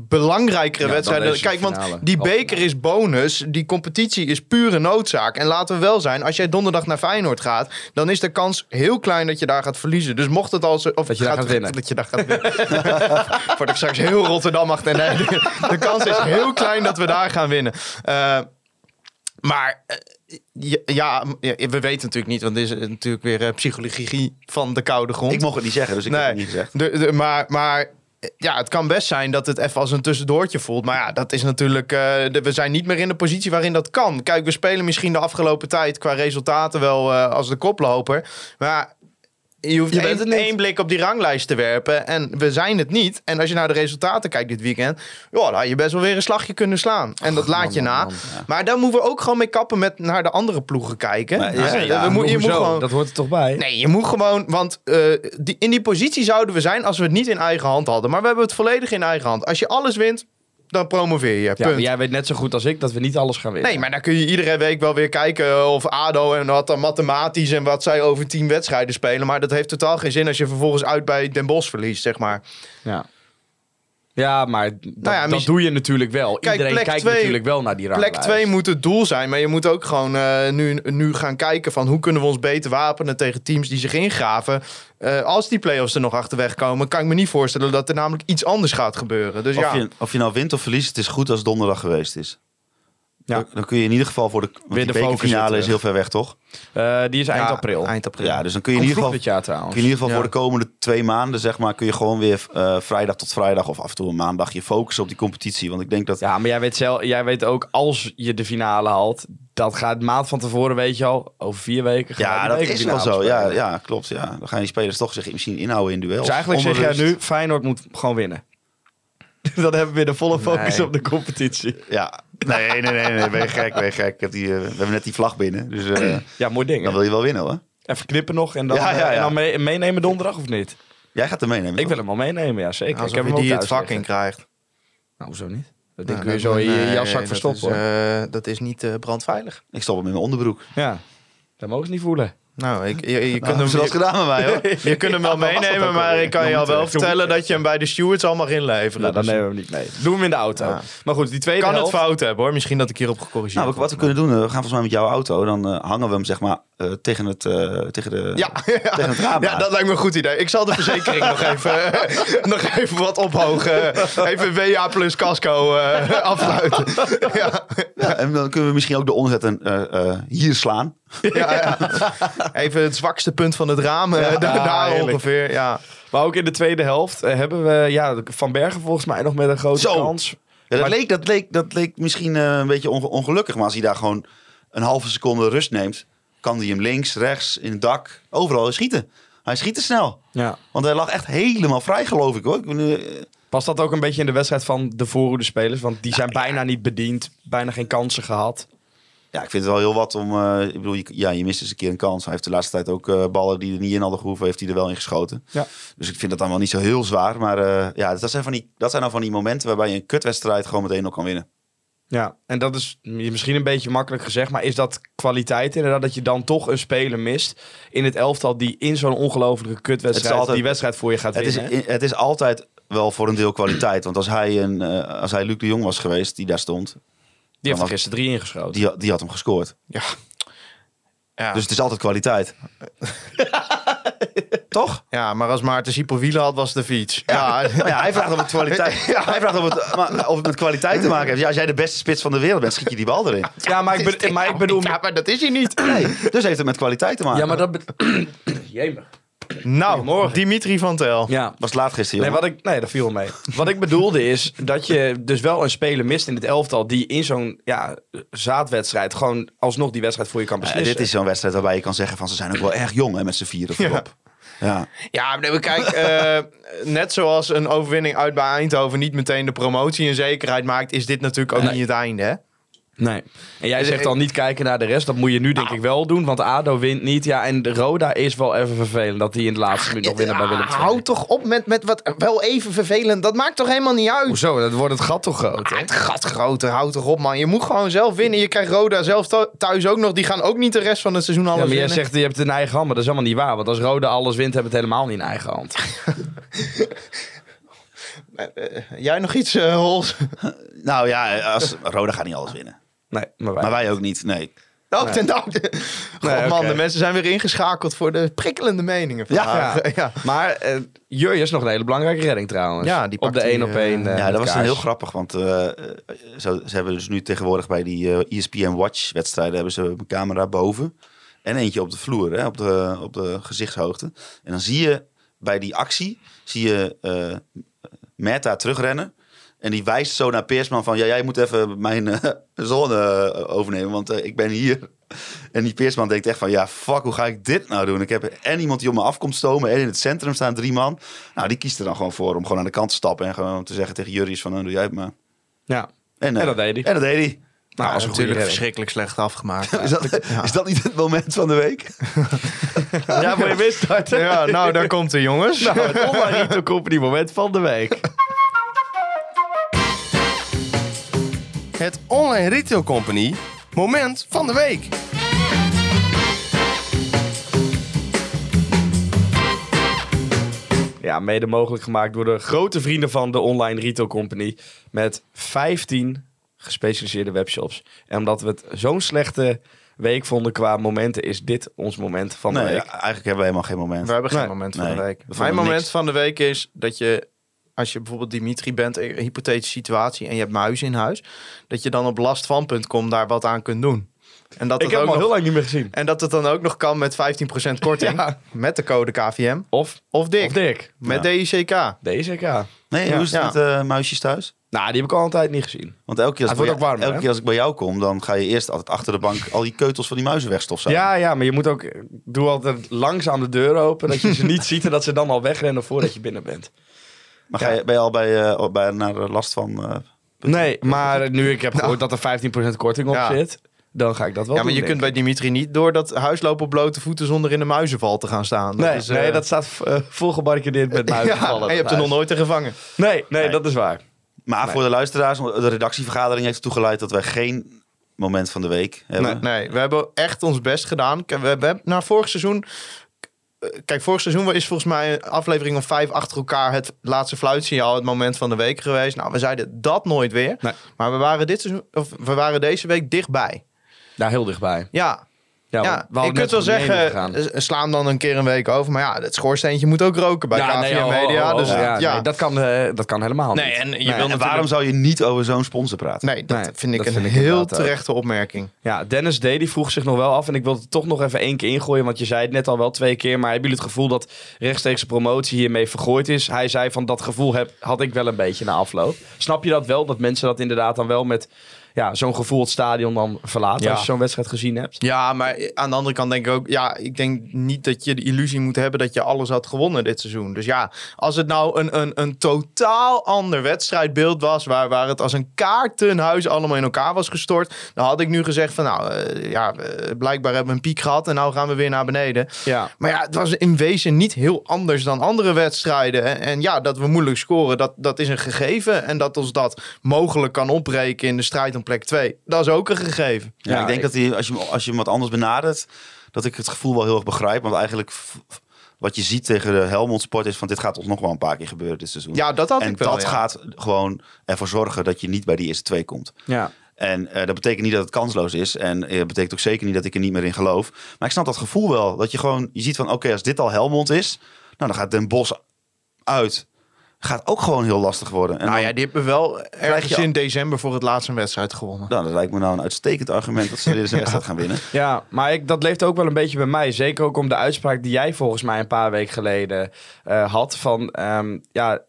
Belangrijkere Ja, wedstrijden. Kijk, want die Halve beker is bonus. Die competitie is pure noodzaak. En laten we wel zijn, als jij donderdag naar Feyenoord gaat, dan is de kans heel klein dat je daar gaat verliezen. Dus mocht het al zo, of Dat je daar gaat winnen. Dat je daar gaat winnen. Voordat ik straks heel Rotterdam achter. Nee, de, de kans is heel klein dat we daar gaan winnen. Eh, maar eh, ja, we weten natuurlijk niet, want dit is natuurlijk weer eh, psychologie van de koude grond. Ik mocht het niet zeggen, dus ik heb het niet gezegd. De, de- maar, maar eh, ja, het kan best zijn dat het even als een tussendoortje voelt. Maar ja, dat is natuurlijk. eh, we zijn niet meer in de positie waarin dat kan. Kijk, we spelen misschien de afgelopen tijd qua resultaten wel eh, als de koploper. Maar je hoeft Je één, het niet. één blik op die ranglijst te werpen. En we zijn het niet. En als je naar de resultaten kijkt dit weekend. Ja, dan had je best wel weer een slagje kunnen slaan. En dat laat je man, na. Maar daar moeten we ook gewoon mee kappen met naar de andere ploegen kijken. Maar, Ja, ja, ja, we moet- je moet gewoon. Dat hoort er toch bij? Nee, je moet gewoon. Want eh, die, in die positie zouden we zijn als we het niet in eigen hand hadden. Maar we hebben het volledig in eigen hand. Als je alles wint, dan promoveer je. Ja, maar jij weet net zo goed als ik dat we niet alles gaan winnen. Nee, maar dan kun je iedere week wel weer kijken of ADO en wat dan mathematisch en wat zij over tien wedstrijden spelen. Maar dat heeft totaal geen zin als je vervolgens uit bij Den Bosch verliest, zeg maar. Ja. Ja, maar dat, Nou ja, dat doe je natuurlijk wel. Kijk, Iedereen plek kijkt twee- natuurlijk wel naar die Plek ranglijst. 2 moet het doel zijn, maar je moet ook gewoon eh, nu, nu gaan kijken van hoe kunnen we ons beter wapenen tegen teams die zich ingraven. Eh, als die play-offs er nog achterweg komen, kan ik me niet voorstellen dat er namelijk iets anders gaat gebeuren. Dus ja. Of, je, of je nou wint of verliest, het is goed als donderdag geweest is. Ja. Dan, kun je in ieder geval voor de Weer de bekerfinale is heel ver weg, toch? Eh, die is eind Ja, april. Eind april. Ja, dus dan kun je in ieder geval, dit jaar kun je in ieder geval Ja. voor de komende twee maanden, zeg maar, kun je gewoon weer eh, vrijdag tot vrijdag of af en toe een maandag je focussen op die competitie. Want ik denk dat Ja, maar jij weet, zelf, jij weet ook, als je de finale haalt, dat gaat maand van tevoren, weet je al, over vier weken. gaan Ja, dat is wel zo. Ja, ja, klopt. Ja. Dan gaan die spelers toch zich misschien inhouden in duels. Dus eigenlijk zeg jij nu, Feyenoord moet gewoon winnen. Dan hebben we weer de volle focus Nee. op de competitie. Ja. Nee, nee, nee, nee. Ben je gek, ben je gek. Ik heb die, eh, we hebben net die vlag binnen. Dus eh, Ja, mooi ding. dan wil je wel winnen hoor. Even knippen nog en dan, Ja, ja, eh, en dan mee- meenemen donderdag of niet? Jij gaat er meenemen. Ik toch? wil hem al meenemen, ja zeker. Alsof ik heb je hem die het vak in krijgt. Nou, hoezo niet? Dat ding Ja, kun je dat- zo in je nee, jaszak dat verstoppen. is, hoor. eh, dat is niet eh, brandveilig. Ik stop hem in mijn onderbroek. Ja, dat mogen ze niet voelen. Nou, ik, je, je, kunt Nou, hem, ze dat je, gedaan met mij hoor. je kunt hem wel meenemen, maar ik kan je al wel vertellen dat je hem bij de stewards al mag inleveren. Nou, dan Dus nemen we hem niet mee. Doen we hem in de auto. Ja. Maar goed, die tweede kan het fout hebben hoor. Misschien dat ik hierop gecorrigeerd Nou, wat- we kunnen doen, eh, we gaan volgens mij met jouw auto. Dan eh, hangen we hem zeg maar eh, tegen, het, tegen, de, Ja, tegen het raam ja, dat lijkt me een goed idee. Ik zal de verzekering nog, even, nog even wat ophogen. Even WA plus casco afsluiten. Ja, Ja, en dan kunnen we misschien ook de eh, hier slaan. ja, ja. Even het zwakste punt van het raam. eh, daar daar ongeveer. Ja. Maar ook in de tweede helft eh, hebben we ja, Van Bergen volgens mij nog met een grote Zo. kans. Ja, dat, Maar- leek, dat, leek, dat leek misschien eh, een beetje onge- ongelukkig. Maar als hij daar gewoon een halve seconde rust neemt... kan hij hem links, rechts, in het dak, overal schieten. Hij schiet te snel. Ja. Want hij lag echt helemaal vrij, geloof ik hoor. Past dat ook een beetje in de wedstrijd van de voorhoede spelers? Want die zijn bijna niet bediend, bijna geen kansen gehad. Ja, ik vind het wel heel wat om... eh, ik bedoel, je, ja, je mist eens een keer een kans. Hij heeft de laatste tijd ook eh, ballen die er niet in hadden gehoeven... heeft hij er wel in geschoten. Ja. Dus ik vind dat dan wel niet zo heel zwaar. Maar eh, ja, dat zijn, van die, dat zijn dan van die momenten... waarbij je een kutwedstrijd gewoon meteen nog kan winnen. Ja, en dat is misschien een beetje makkelijk gezegd, maar is dat kwaliteit inderdaad dat je dan toch een speler mist in het elftal die in zo'n ongelofelijke kutwedstrijd is altijd- die wedstrijd voor je gaat Het is, winnen? het is altijd wel voor een deel kwaliteit. Want als hij, een, als hij Luc de Jong was geweest, die daar stond... die heeft er gisteren drie ingeschoten. Die, had- die had hem gescoord. Ja. Ja. Dus het is altijd kwaliteit. Toch? ja, maar als Maarten Siepel wielen had, was het de fiets. Ja, ja, hij vraagt of het kwaliteit, hij vraagt of het, maar of het met kwaliteit te maken heeft. Ja, als jij de beste spits van de wereld bent, schiet je die bal erin. Ja, maar ik, ben, maar ik bedoel... Ja, maar dat is hij niet. Nee, dus heeft het met kwaliteit te maken. Ja, maar dat... bet- Jemig. Nou. Dimitri van Tel. Ja. Was laat gisteren, Nee, wat ik, nee, dat viel mee. Wat ik bedoelde is dat je dus wel een speler mist in het elftal die in zo'n ja, zaadwedstrijd gewoon alsnog die wedstrijd voor je kan Ja, beslissen. dit is zo'n wedstrijd waarbij je kan zeggen van ze zijn ook wel erg jong hè, met z'n vieren voorop. Ja. Ja, nee, maar kijk, eh, net zoals een overwinning uit bij Eindhoven niet meteen de promotie en zekerheid maakt, is dit natuurlijk ook Nee. niet het einde. Hè? Nee. En jij zegt dan niet kijken naar de rest. Dat moet je nu denk ik wel doen, want ADO wint niet. Ja, en de Roda is wel even vervelend dat die in de laatste minuut nog winnen bij Willem II. Hou toch op met, met wat wel even vervelend. Dat maakt toch helemaal niet uit. Hoezo? Dat wordt het gat toch groot? Ah, het gat groter, houd toch op man. Je moet gewoon zelf winnen. Je krijgt Roda zelf thu- thuis ook nog. Die gaan ook niet de rest van het seizoen alles Ja, maar jij winnen. zegt je hebt het in eigen hand, maar dat is helemaal niet waar. Want als Roda alles wint, hebben we het helemaal niet in eigen hand. Eh, jij nog iets, eh Hols? Nou ja, als, Roda gaat niet alles winnen. Nee, maar wij. Maar wij ook niet, nee. Oh, ten danke. God Nee, man, oké. de mensen zijn weer ingeschakeld voor de prikkelende meningen vandaag. Ja. ja. Maar eh Jurjes nog een hele belangrijke redding trouwens. Ja, die op de 1 op eh, 1. ja, dat was een heel grappig, want eh, eh, zo, ze hebben dus nu tegenwoordig bij die eh, ESPN Watch wedstrijden hebben ze een camera boven en eentje op de vloer, hè, op, de, op de gezichtshoogte. En dan zie je bij die actie, zie je eh Meta terugrennen. En die wijst zo naar Peersman van, ja, jij moet even mijn eh, zone eh, overnemen, want eh, ik ben hier. En die Peersman denkt echt van, ja, fuck, hoe ga ik dit nou doen? Ik heb en iemand die op me afkomt stomen en in het centrum staan drie man. Nou, die kiest er dan gewoon voor om gewoon aan de kant te stappen en gewoon te zeggen tegen Jurrius van, nou, doe jij het maar. Ja. En, En dat deed hij. En dat deed hij. Nou, als een goede natuurlijk redding. verschrikkelijk slecht afgemaakt. Is dat, is dat niet het moment van de week? Ja, voor je wist starten. Ja, nou, daar komt hij, jongens. Nou, het online Retail Company moment van de week. Het Online Retail Company moment van de week. Ja, mede mogelijk gemaakt door de grote vrienden van de Online Retail Company. Met 15 gespecialiseerde webshops. En omdat we het zo'n slechte week vonden qua momenten, is dit ons moment van de Nee, week. eigenlijk hebben we helemaal geen moment. We hebben geen Nee. moment van Nee, de week. Mijn moment niks. van de week is dat je, als je bijvoorbeeld Dimitri bent, een hypothetische situatie, en je hebt muizen in huis, dat je dan op lastvan.com daar wat aan kunt doen. En dat, Ik het heb ook hem al nog, heel lang niet meer gezien. en dat het dan ook nog kan met 15% korting. Ja. Met de code KVM. Of, Of dik. of Dirk. Met Ja. DICK. DCK. Nee, Ja. hoe is het Ja. met eh, muisjes thuis? Nou, die heb ik al een tijd niet gezien. Want elke keer, als, bij, warmer, elke keer als ik bij jou kom, dan ga je eerst altijd achter de bank al die keutels van die muizen wegstofzuigen. Ja, ja, maar je moet ook... Doe altijd langzaam de deur open, dat je ze niet ziet en dat ze dan al wegrennen voordat je binnen bent. Maar ga je, ben je al bij, eh, bij, naar de last van... eh, Nee, maar nu ik heb gehoord dat er 15% korting op Ja. zit, dan ga ik dat wel Ja, maar doen, je kunt bij Dimitri niet door dat huis lopen op blote voeten zonder in de muizenval te gaan staan. Nee, is, eh, nee, dat staat uh, volgebarricadeerd met muizenvallen. Ja, en je hebt er nog nooit een gevangen. Nee, nee, Nee. dat is waar. Maar voor de luisteraars, de redactievergadering heeft ertoe geleid dat wij geen moment van de week hebben. Nee, we hebben echt ons best gedaan. We hebben na vorig seizoen. Kijk, vorig seizoen is volgens mij een aflevering of vijf achter elkaar het laatste fluitsignaal, het moment van de week geweest. Nou, we zeiden dat nooit weer. Nee. Maar we waren, dit seizoen, of we waren deze week dichtbij. Daar heel dichtbij. Ja, Ja, ja, we je kunt wel zeggen, eh, slaan dan een keer een week over. Maar ja, het schoorsteentje moet ook roken bij KVM nee, oh, Media. oh, oh, dus ja, ja, nee, dat, kan, eh, dat kan helemaal Nee, niet. en je Nee, wil en waarom zou je niet over zo'n sponsor praten? Nee, dat Nee, vind ik dat een vind ik heel ook. terechte opmerking. Ja, Dennis D. die vroeg zich nog wel af. En ik wil het toch nog even één keer ingooien. Want je zei het net al wel twee keer. Maar hebben jullie het gevoel dat rechtstreekse promotie hiermee vergooid is? Hij zei van dat gevoel heb, had ik wel een beetje na afloop. Snap je dat wel? Dat mensen dat inderdaad dan wel met ja, zo'n gevoel het stadion dan verlaten. Ja. Als je zo'n wedstrijd gezien hebt. Ja, maar aan de andere kant denk ik ook... Ja, ik denk niet dat je de illusie moet hebben dat je alles had gewonnen dit seizoen. Dus ja, als het nou een, een, een totaal ander wedstrijdbeeld was... Waar, waar het als een kaartenhuis allemaal in elkaar was gestort... dan had ik nu gezegd van nou, eh, ja, blijkbaar hebben we een piek gehad... en nou gaan we weer naar beneden. Ja. Maar ja, het was in wezen niet heel anders dan andere wedstrijden. En, en ja, dat we moeilijk scoren, dat, dat is een gegeven. En dat ons dat mogelijk kan opbreken in de strijd om plek 2, dat is ook een gegeven. Ja, Ja, ik denk ik- dat hij, als je, hem- als je hem wat anders benadert, dat ik het gevoel wel heel erg begrijp. Want eigenlijk wat je ziet tegen de Helmond Sport is van dit gaat ons nog wel een paar keer gebeuren dit seizoen. Ja, dat had en ik wel. dat ja. gaat gewoon ervoor zorgen dat je niet bij die eerste twee komt. Ja. En eh, dat betekent niet dat het kansloos is. En eh, dat betekent ook zeker niet dat ik er niet meer in geloof. Maar ik snap dat gevoel wel. Dat je gewoon, je ziet van oké, als dit al Helmond is, nou dan gaat Den Bos uit. Gaat ook gewoon heel lastig worden. En Nou ja, die hebben wel ergens je in december voor het laatst een wedstrijd gewonnen. nou, dat lijkt me nou een uitstekend argument dat ze een wedstrijd gaan winnen. Ja, maar ik, dat leeft ook wel een beetje bij mij. Zeker ook om de uitspraak die jij volgens mij een paar weken geleden eh, had. Van ehm, ja,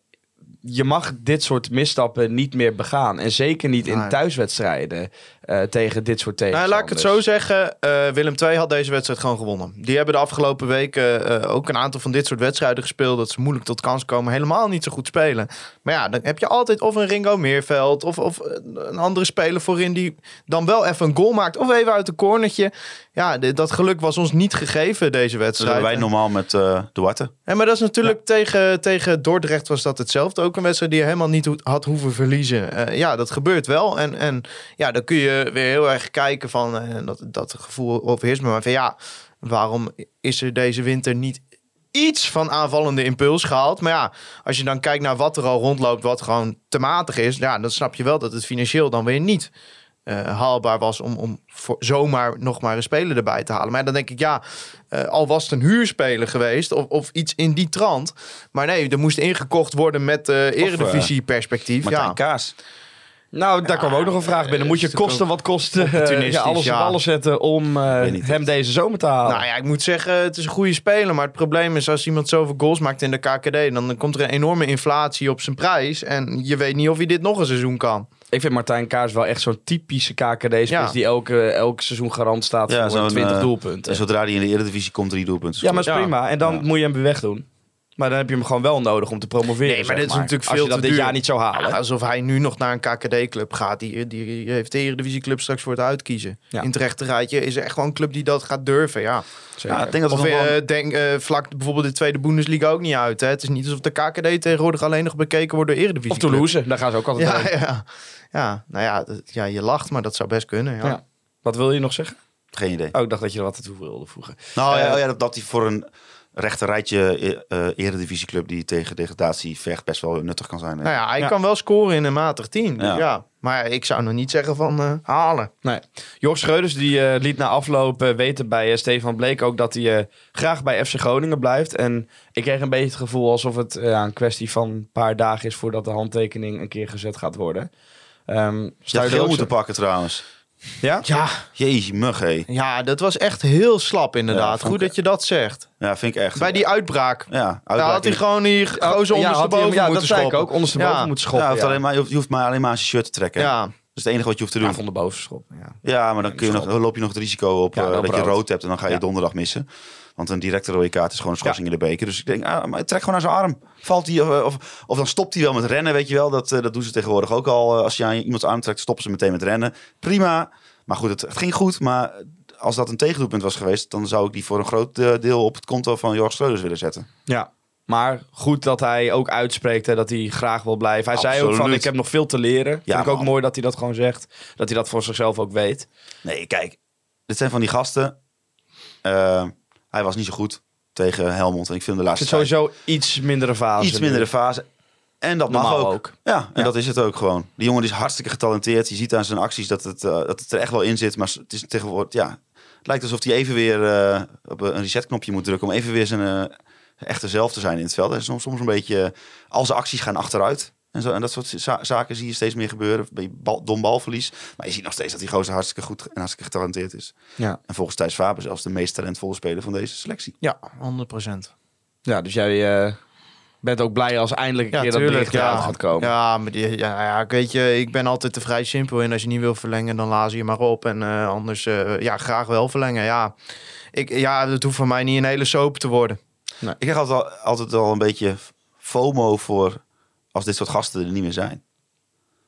je mag dit soort misstappen niet meer begaan. En zeker niet in thuiswedstrijden eh, tegen dit soort Nou, tegenstanders. laat ik het zo zeggen. eh, Willem II had deze wedstrijd gewoon gewonnen. Die hebben de afgelopen weken eh, ook een aantal van dit soort wedstrijden gespeeld. Dat ze moeilijk tot kans komen. Helemaal niet zo goed spelen. Maar ja, dan heb je altijd of een Ringo Meerveld. Of, of een andere speler voorin die dan wel even een goal maakt. Of even uit een cornertje. Ja, dat geluk was ons niet gegeven deze Dat wedstrijd. hebben wij normaal met eh Duarte. Ja, maar dat is natuurlijk tegen, tegen Dordrecht was dat hetzelfde. Ook een wedstrijd die je helemaal niet ho- had hoeven verliezen. Eh, ja, dat gebeurt wel. En, en ja, dan kun je weer heel erg kijken van eh, dat, dat gevoel overheerst me. Maar van ja, waarom is er deze winter niet iets van aanvallende impuls gehaald? Maar ja, als je dan kijkt naar wat er al rondloopt, wat gewoon te matig is. Ja, dan snap je wel dat het financieel dan weer niet eh, haalbaar was om, om voor zomaar nog maar een speler erbij te halen. Maar dan denk ik, ja, eh, al was het een huurspeler geweest of, of iets in die trant. Maar nee, er moest ingekocht worden met eh eredivisie perspectief. Ja. Kaas. Nou, daar kwam ook nog een vraag binnen. Moet je kosten wat kosten eh, ja, alles ja. op alles zetten om eh, hem deze zomer te halen? Nou ja, ik moet zeggen, het is een goede speler. Maar het probleem is, als iemand zoveel goals maakt in de KKD... dan komt er een enorme inflatie op zijn prijs. En je weet niet of hij dit nog een seizoen kan. Ik vind Martijn Kaars wel echt zo'n typische KKD-spits Ja. die elke, elk seizoen garant staat Ja, voor zo'n, 20 eh, doelpunten. En zodra hij in de Eredivisie komt, drie doelpunten. Ja, maar dat is Ja. prima. En dan Ja. moet je hem weer wegdoen. Maar dan heb je hem gewoon wel nodig om te promoveren. Nee, maar dit is natuurlijk Als veel je dat te dit duur. jaar niet zou halen. Ja, alsof hij nu nog naar een KKD-club gaat. Die, die heeft de Eredivisieclub straks voor het uitkiezen. Ja. In het rechte rijtje is er echt gewoon een club die dat gaat durven, ja. Zeker. Ja, ik denk dat Of het nog wel- eh, denk, eh, vlak bijvoorbeeld de tweede Bundesliga ook niet uit. Hè? Het is niet alsof de KKD tegenwoordig alleen nog bekeken wordt door Eredivisie. of Toulouse, daar gaan ze ook altijd Ja, heen. ja. ja, nou ja, dat- ja, je lacht, maar dat zou best kunnen. Ja. Ja. Wat wil je nog zeggen? Geen idee. Oh, ik dacht dat je er wat toe wilde voegen. Nou ja, Eh, oh ja, dat, dat hij voor een rechter rijtje eh, eh, eredivisieclub die tegen degradatie vecht best wel nuttig kan zijn. Nou ja, hij Ja. kan wel scoren in een matig team. Ja. Ja. Maar ik zou nog niet zeggen van eh, halen. Nee. Jos Schreuders die, eh, liet na afloop eh, weten bij Stefan Bleek ook dat hij eh, graag bij FC Groningen blijft. En ik kreeg een beetje het gevoel alsof het een kwestie van een paar dagen is voordat de handtekening een keer gezet gaat worden. Ehm Je sta had je er geel moeten pakken trouwens. Ja? Ja, Jezus, mug hé. ja, dat was echt heel slap Ja, inderdaad. Goed ik- dat je dat zegt. Ja, vind ik echt. Bij die uitbraak. Ja, Daar had hij uitbraak. gewoon die gozer Ja, had hij hem- ondersteboven ja, dat moeten zei ik schoppen. ook. Ondersteboven Ja. moeten Ja, schoppen. je, hoeft Ja, alleen maar, je hoeft- je hoeft maar alleen maar aan zijn shirt te trekken. Ja, Dat is het enige wat je hoeft te Ja, doen. van de boven schoppen. Ja. Ja, maar dan, kun je nog, loop je nog het risico op Ja, eh, dat je rood. rood hebt en dan ga je Ja. donderdag missen. Want een directe rode kaart is gewoon een schorsing in de beker. Dus ik denk, ah, maar trek gewoon naar zijn arm. Valt hij, of, of, of dan stopt hij wel met rennen, weet je wel. Dat, eh, dat doen ze tegenwoordig ook al. Eh, Als je aan iemands arm trekt, stoppen ze meteen met rennen. Prima. Maar goed, het, het ging goed. Maar als dat een tegendoelpunt was geweest, dan zou ik die voor een groot eh, deel op het konto van Jorg Schreuders willen zetten. ja. Maar goed dat hij ook uitspreekt hè, dat hij graag wil blijven. Hij zei ook van, Absoluut. ik heb nog veel te leren. Ja, Vind ik ook man. mooi dat hij dat gewoon zegt. Dat hij dat voor zichzelf ook weet. Nee, kijk. Dit zijn van die gasten. Eh, hij was niet zo goed tegen Helmond. En ik vind de Het laatste is tijd sowieso iets mindere fase. iets mindere fase. En dat mag ook. ook. Ja, en Ja. dat is het ook gewoon. Die jongen is hartstikke getalenteerd. Je ziet aan zijn acties dat het, eh, dat het er echt wel in zit. Maar het is tegenwoordig, ja... Het lijkt alsof hij even weer eh, op een resetknopje moet drukken... om even weer zijn eh, echte zelf te zijn in het veld. En soms, soms een beetje... al zijn acties gaan achteruit. En, zo, en dat soort za- zaken zie je steeds meer gebeuren. Bij bal, dom balverlies. Maar je ziet nog steeds dat die gozer hartstikke goed en hartstikke getalenteerd is. Ja. En volgens Thijs Faber zelfs de meest talentvolle speler van deze selectie. Ja, 100 procent. ja, dus jij eh, bent ook blij als eindelijk een keer dat bericht eruit gaat komen. Ja, maar die, ja, ja, ik weet je, ik ben altijd te vrij simpel in. Als je niet wil verlengen, dan laat je maar op. En eh, anders, eh, ja, graag wel verlengen. Ja, ik, ja, het hoeft voor mij niet een hele soap te worden. Ik krijg altijd al, altijd al een beetje FOMO voor als dit soort gasten er niet meer zijn.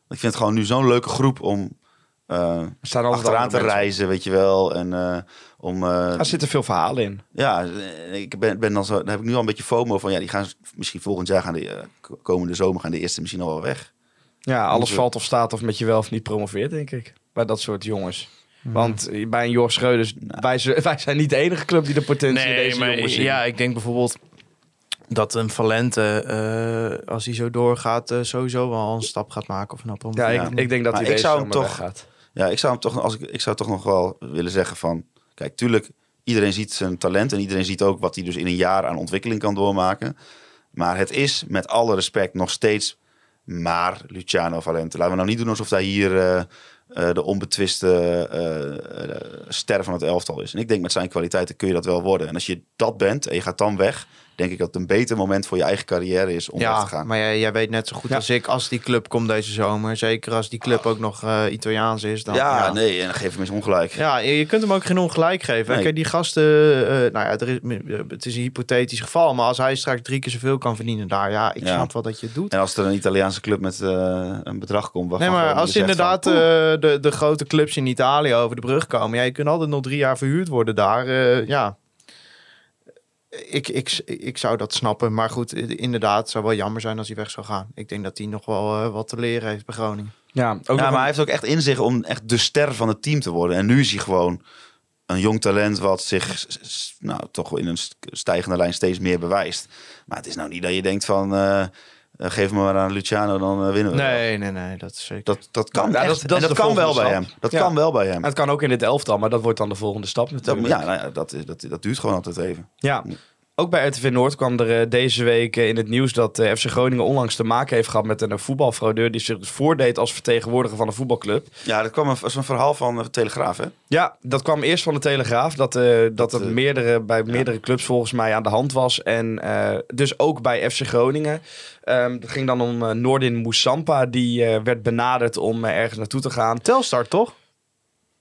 Ik vind het gewoon nu zo'n leuke groep om eh, Er staan achteraan te mensen reizen, weet je wel. En eh, om... eh. Er zitten veel verhalen in. ja, ik ben, ben dan zo, dan heb ik nu al een beetje FOMO van... Ja, die gaan misschien volgend jaar, gaan de, komende zomer gaan de eerste misschien al wel weg. Ja, alles valt of staat of met je wel of niet promoveert, denk ik. Bij dat soort jongens. Want eh, bij een Jor Schreuders, wij, z- wij zijn niet de enige club die de potentie in deze jongens zien. ja, ik denk bijvoorbeeld dat een Valente, eh, als hij zo doorgaat, eh, sowieso wel een stap gaat maken. Of nou Ja, promoveert. ik, ik denk dat hij ik zou hem toch- weggaat. Ja, ik zou hem toch, als ik, ik zou toch nog wel willen zeggen van... Kijk, tuurlijk, iedereen ziet zijn talent en iedereen ziet ook wat hij dus in een jaar aan ontwikkeling kan doormaken. Maar het is met alle respect nog steeds maar Luciano Valente. Laten we nou niet doen alsof hij hier eh, de onbetwiste eh, ster van het elftal is. En ik denk met zijn kwaliteiten kun je dat wel worden. En als je dat bent en je gaat dan weg, denk ik dat het een beter moment voor je eigen carrière is om weg te Ja, gaan. maar jij, jij weet net zo goed Ja. als ik, als die club komt deze zomer, zeker als die club ook nog eh, Italiaans is, dan ja, ja. nee, en dan geef hem eens ongelijk. Ja, je je kunt hem ook geen ongelijk geven. Nee. Kijk, die gasten, eh, nou ja, er is, het is een hypothetisch geval, maar als hij straks drie keer zoveel kan verdienen daar, ja, ik Ja. snap wel dat je het doet. En als er een Italiaanse club met eh, een bedrag komt... Nee, maar als inderdaad van, eh, de, de grote clubs in Italië over de brug komen, ja, je kunt altijd nog drie jaar verhuurd worden daar. eh, ja, ik, ik, ik zou dat snappen. Maar goed, inderdaad, het zou wel jammer zijn als hij weg zou gaan. Ik denk dat hij nog wel eh, wat te leren heeft bij Groningen. Ja, ook Ja, maar een- hij heeft ook echt in zich om echt de ster van het team te worden. En nu is hij gewoon een jong talent wat zich nou, toch in een st- stijgende lijn steeds meer bewijst. Maar het is nou niet dat je denkt van... eh, eh, geef me maar aan Luciano, dan eh, winnen we. wel. Nee, nee, nee, dat is zeker. Dat, dat kan Ja, echt. dat dat en dat kan wel volgende bij stap. hem. Dat Ja. kan wel bij hem. het kan ook in dit elftal, maar dat wordt dan de volgende stap Dat, natuurlijk. ja, nou ja, dat, dat, dat duurt gewoon altijd even. Ja. Ook bij RTV Noord kwam er eh, deze week eh, in het nieuws dat eh, FC Groningen onlangs te maken heeft gehad met een voetbalfraudeur die zich dus voordeed als vertegenwoordiger van een voetbalclub. Ja, dat kwam was een verhaal van de Telegraaf, hè? Ja, dat kwam eerst van de Telegraaf. Dat, eh, dat, Dat, het meerdere, bij meerdere clubs volgens mij aan de hand was. En dus ook bij FC Groningen. Ehm het ging dan om Noordin Moussampa. Die werd benaderd om ergens naartoe te gaan. Telstar, toch?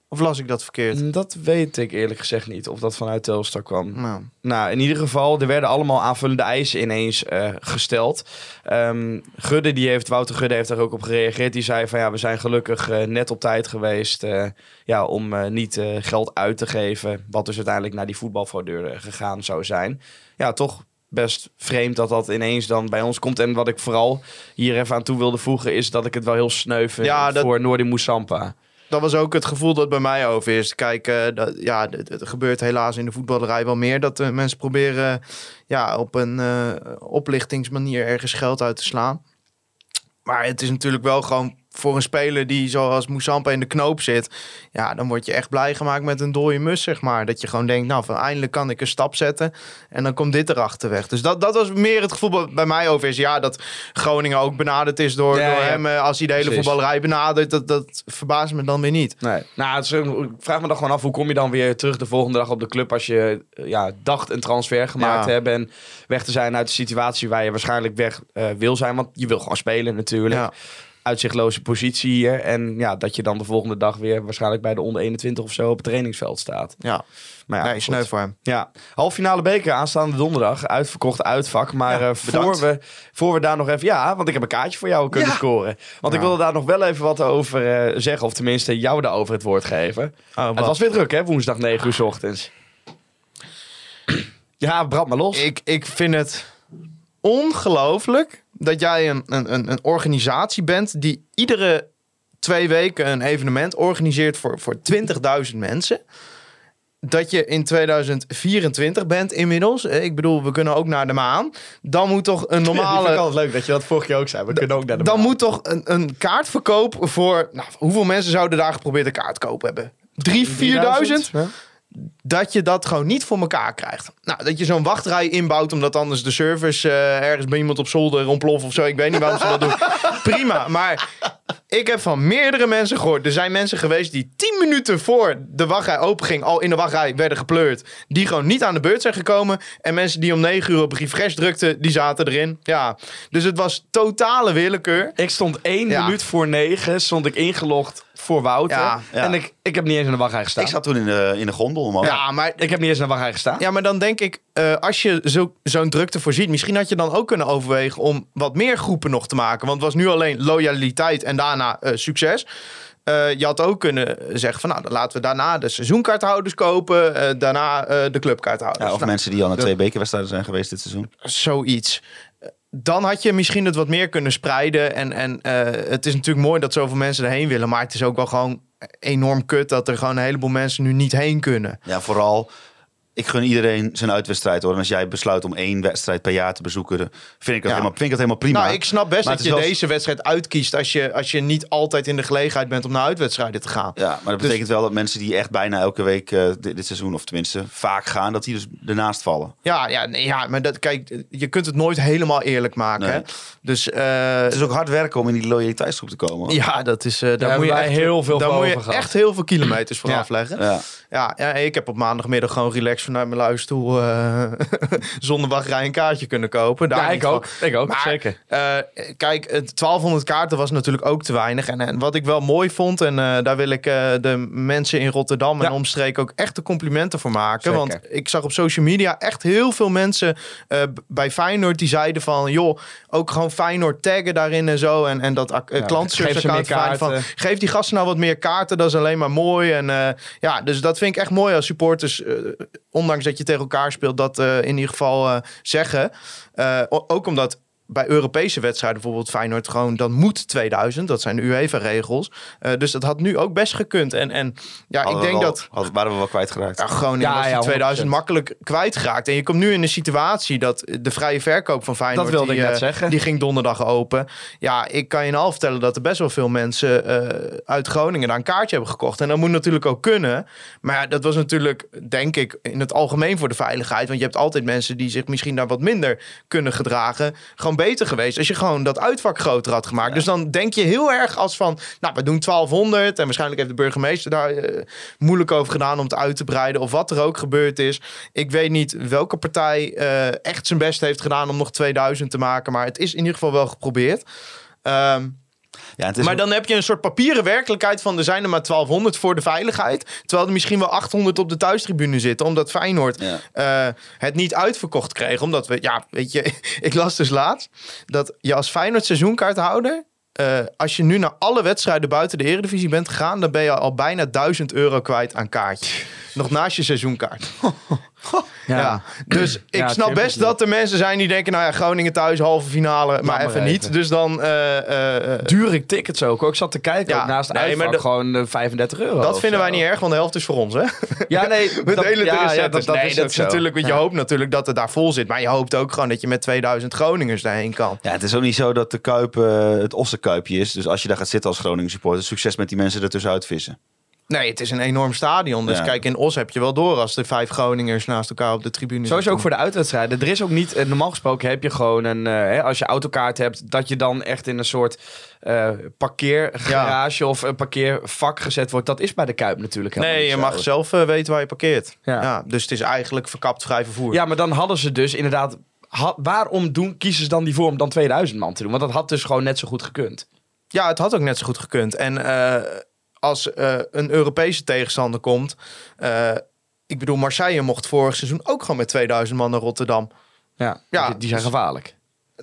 Of las ik dat verkeerd? Dat weet ik eerlijk gezegd niet. Of dat vanuit Telstar kwam. Nou, Nou, in ieder geval, er werden allemaal aanvullende eisen ineens eh, gesteld. Ehm, Gudde, die heeft, Wouter Gudde heeft daar ook op gereageerd. Die zei van ja, we zijn gelukkig eh, net op tijd geweest eh, ja, om eh, niet eh, geld uit te geven. Wat dus uiteindelijk naar die voetbalfraudeur eh, gegaan zou zijn. Ja, toch best vreemd dat dat ineens dan bij ons komt. En wat ik vooral hier even aan toe wilde voegen is dat ik het wel heel sneu vind Ja, dat- voor Noordin Moussampa. Dat was ook het gevoel dat bij mij over is. Kijk, eh, dat, ja, het, gebeurt helaas in de voetballerij wel meer. Dat eh, mensen proberen ja, op een eh, oplichtingsmanier ergens geld uit te slaan. Maar het is natuurlijk wel gewoon voor een speler die zoals Moussampa in de knoop zit. Ja, dan word je echt blij gemaakt met een dode mus, zeg maar. Dat je gewoon denkt, nou, van eindelijk kan ik een stap zetten. En dan komt dit erachter weg. Dus dat, dat was meer het gevoel bij- bij mij over is. Ja, dat Groningen ook benaderd is door, Ja, door hem. eh, Als hij de hele Precies. voetballerij benadert, dat, dat verbaast me dan weer niet. Nee. Nou, het is, ik vraag me dan gewoon af, hoe kom je dan weer terug de volgende dag op de club als je eh, ja, dacht een transfer gemaakt te Ja. hebben en weg te zijn uit de situatie waar je waarschijnlijk weg eh, wil zijn, want je wil gewoon spelen natuurlijk. Uitzichtloze positie hier en ja, dat je dan de volgende dag weer waarschijnlijk bij de onder 21 of zo op het trainingsveld staat. Ja, Maar ja, nee, sneu voor hem. Ja, halffinale beker aanstaande donderdag. Uitverkocht uitvak. Maar Ja, eh, voor, we, voor we daar nog even... Ja, want ik heb een kaartje voor jou kunnen Ja. scoren. Want ik wilde daar nog wel even wat over eh, zeggen. Of tenminste jou daarover het woord geven. Oh, Het was weer druk hè, woensdag 9 uur 's ochtends. Ja, brand maar los. ik, ik vind het ongelooflijk dat jij een, een, een, organisatie bent die iedere twee weken een evenement organiseert voor, voor 20.000 mensen. Dat je in 2024 bent inmiddels. Eh, Ik bedoel, we kunnen ook naar de maan. Dan moet toch een Die vind ik normale. leuk dat je dat vorig jaar ook zei. We kunnen ook naar de Dan maan. moet toch een, een kaartverkoop voor. Nou, hoeveel mensen zouden daar geprobeerd een kaart kopen hebben? Drie, 4000? Ja. Dat je dat gewoon niet voor elkaar krijgt. Nou, dat je zo'n wachtrij inbouwt, omdat anders de service eh, ergens bij iemand op zolder ontploft of zo. Ik weet niet waarom ze dat doen. Prima, maar ik heb van meerdere mensen gehoord. Er zijn mensen geweest die 10 minuten voor de wachtrij openging, al in de wachtrij werden gepleurd. Die gewoon niet aan de beurt zijn gekomen. En mensen die om 9 uur op refresh drukten, die zaten erin. Ja, dus het was totale willekeur. Ik stond één Ja. minuut voor negen, stond ik ingelogd voor Wouter. Ja, ja. En ik, ik heb niet eens in de wachtrij gestaan. Ik zat toen in de, in de gondel, man. Ja, maar Ik heb niet eens in de wachtrij gestaan. Ja, maar dan denk ik, eh, als je zo, zo'n drukte voorziet, misschien had je dan ook kunnen overwegen om wat meer groepen nog te maken. Want het was nu alleen loyaliteit en daarna eh, succes. Eh, je had ook kunnen zeggen van, nou, dan laten we daarna de seizoenkaarthouders kopen, eh, daarna eh, de clubkaarthouders. Ja, of Nou, mensen die al naar twee bekerwedstrijden zijn geweest dit seizoen. zoiets. Dan had je misschien het wat meer kunnen spreiden. En, en eh, het is natuurlijk mooi dat zoveel mensen erheen willen. Maar het is ook wel gewoon enorm kut dat er gewoon een heleboel mensen nu niet heen kunnen. Ja, vooral. Ik gun iedereen zijn uitwedstrijd hoor. En als jij besluit om één wedstrijd per jaar te bezoeken, dan vind ik dat, Ja. helemaal, vind ik dat helemaal prima. Nou, ik snap best Maar dat je wel- deze wedstrijd uitkiest als je, als je niet altijd in de gelegenheid bent om naar uitwedstrijden te gaan. Ja, maar dat Dus- betekent wel dat mensen die echt bijna elke week eh, dit, dit seizoen, of tenminste vaak gaan, dat die dus ernaast vallen. Ja, ja, nee, ja maar dat, kijk, je kunt het nooit helemaal eerlijk maken. Nee. Hè? Dus eh, Het is ook hard werken om in die loyaliteitsgroep te komen. hoor. ja, dat is, eh, daar moet je echt, heel veel daar voor moet je gehad. echt heel veel kilometers voor Ja. afleggen. Ja. Ja, ja, ik heb op maandagmiddag gewoon relaxed vanuit mijn luistoel eh zonder wachtrij een kaartje kunnen kopen. Daar Ja, ik van. ook. Ik ook, Maar, zeker. eh, kijk, het 1200 kaarten was natuurlijk ook te weinig. En, en wat ik wel mooi vond, en eh, daar wil ik de mensen in Rotterdam en Ja. omstreken ook echt de complimenten voor maken. Zeker. Want ik zag op social media echt heel veel mensen bij Feyenoord die zeiden van... joh, ook gewoon Feyenoord taggen daarin en zo. En, en dat Ja, account van. Geef die gasten nou wat meer kaarten, dat is alleen maar mooi. En ja, dus dat vind ik echt mooi als supporters... ondanks dat je tegen elkaar speelt, dat eh, in ieder geval eh, zeggen. Eh, ook omdat bij Europese wedstrijden, bijvoorbeeld Feyenoord, gewoon dan moet 2000. Dat zijn de UEFA-regels. Eh, dus dat had nu ook best gekund. En, en ja, Hadden ik denk wel- dat hadden- waren we wel kwijtgeraakt. ja, Groningen Ja, was die ja, 2000 100%. makkelijk kwijtgeraakt. En je komt nu in een situatie dat de vrije verkoop van Feyenoord... Dat wilde die, ik net zeggen. Die ging donderdag open. Ja, ik kan je nou al vertellen dat er best wel veel mensen eh, uit Groningen daar een kaartje hebben gekocht. En dat moet natuurlijk ook kunnen. Maar ja, dat was natuurlijk, denk ik, in het algemeen voor de veiligheid. Want je hebt altijd mensen die zich misschien daar wat minder kunnen gedragen. Gewoon beter geweest als je gewoon dat uitvak groter had gemaakt. Dus dan denk je heel erg als van, nou, we doen 1200. En waarschijnlijk heeft de burgemeester daar eh, moeilijk over gedaan om het uit te breiden. Of wat er ook gebeurd is. Ik weet niet welke partij eh, echt zijn best heeft gedaan om nog 2000 te maken. Maar het is in ieder geval wel geprobeerd. Ehm, Ja, maar dan heb je een soort papieren werkelijkheid van er zijn er maar 1200 voor de veiligheid. Terwijl er misschien wel 800 op de thuistribune zitten. Omdat Feyenoord Ja. eh, het niet uitverkocht kreeg. Omdat we, ja, weet je, ik las dus laatst dat je als Feyenoord seizoenkaarthouder. eh, als je nu naar alle wedstrijden buiten de Eredivisie bent gegaan, dan ben je al bijna 1000 euro kwijt aan kaartjes. Nog naast je seizoenkaart. Ja. Dus ik Ja, snap best dat er mensen zijn die denken, nou ja, Groningen thuis, halve finale, maar maar even even. niet. Dus dan, eh, eh, eh, Dure tickets ook. hoor. Ik zat te kijken, Ja, ook naast nee, uitvak maar de- gewoon eh, 35 euro. dat vinden zo. wij niet erg, want de helft is voor ons, hè? Ja, nee. We dat- delen ja, de dat, dat nee, is dat is natuurlijk, want je Ja. hoopt natuurlijk dat het daar vol zit. Maar je hoopt ook gewoon dat je met 2000 Groningers daarheen kan. Ja, het is ook niet zo dat de Kuip het Ossenkuipje is. Dus als je daar gaat zitten als Groningen supporter, succes met die mensen ertussenuit vissen. Nee, het is een enorm stadion. Dus Ja. kijk, in Os heb je wel door als er vijf Groningers naast elkaar op de tribune Sowieso ook zitten. voor de uitwedstrijden. Er is ook niet, eh, normaal gesproken heb je gewoon een, eh, hè, als je autokaart hebt, dat je dan echt in een soort eh, parkeergarage of een parkeervak gezet wordt. Dat is bij de Kuip natuurlijk helemaal Nee, je zo. mag zelf weten waar je parkeert. Ja. Ja. dus het is eigenlijk verkapt vrij vervoer. Ja, maar dan hadden ze dus inderdaad, ha- waarom doen, kiezen ze dan die vorm dan 2000 man te doen? Want dat had dus gewoon net zo goed gekund. Ja, het had ook net zo goed gekund. En als eh, een Europese tegenstander komt... eh, ik bedoel, Marseille mocht vorig seizoen ook gewoon met 2000 man naar Rotterdam. Ja, Ja, die, die zijn dus- gevaarlijk.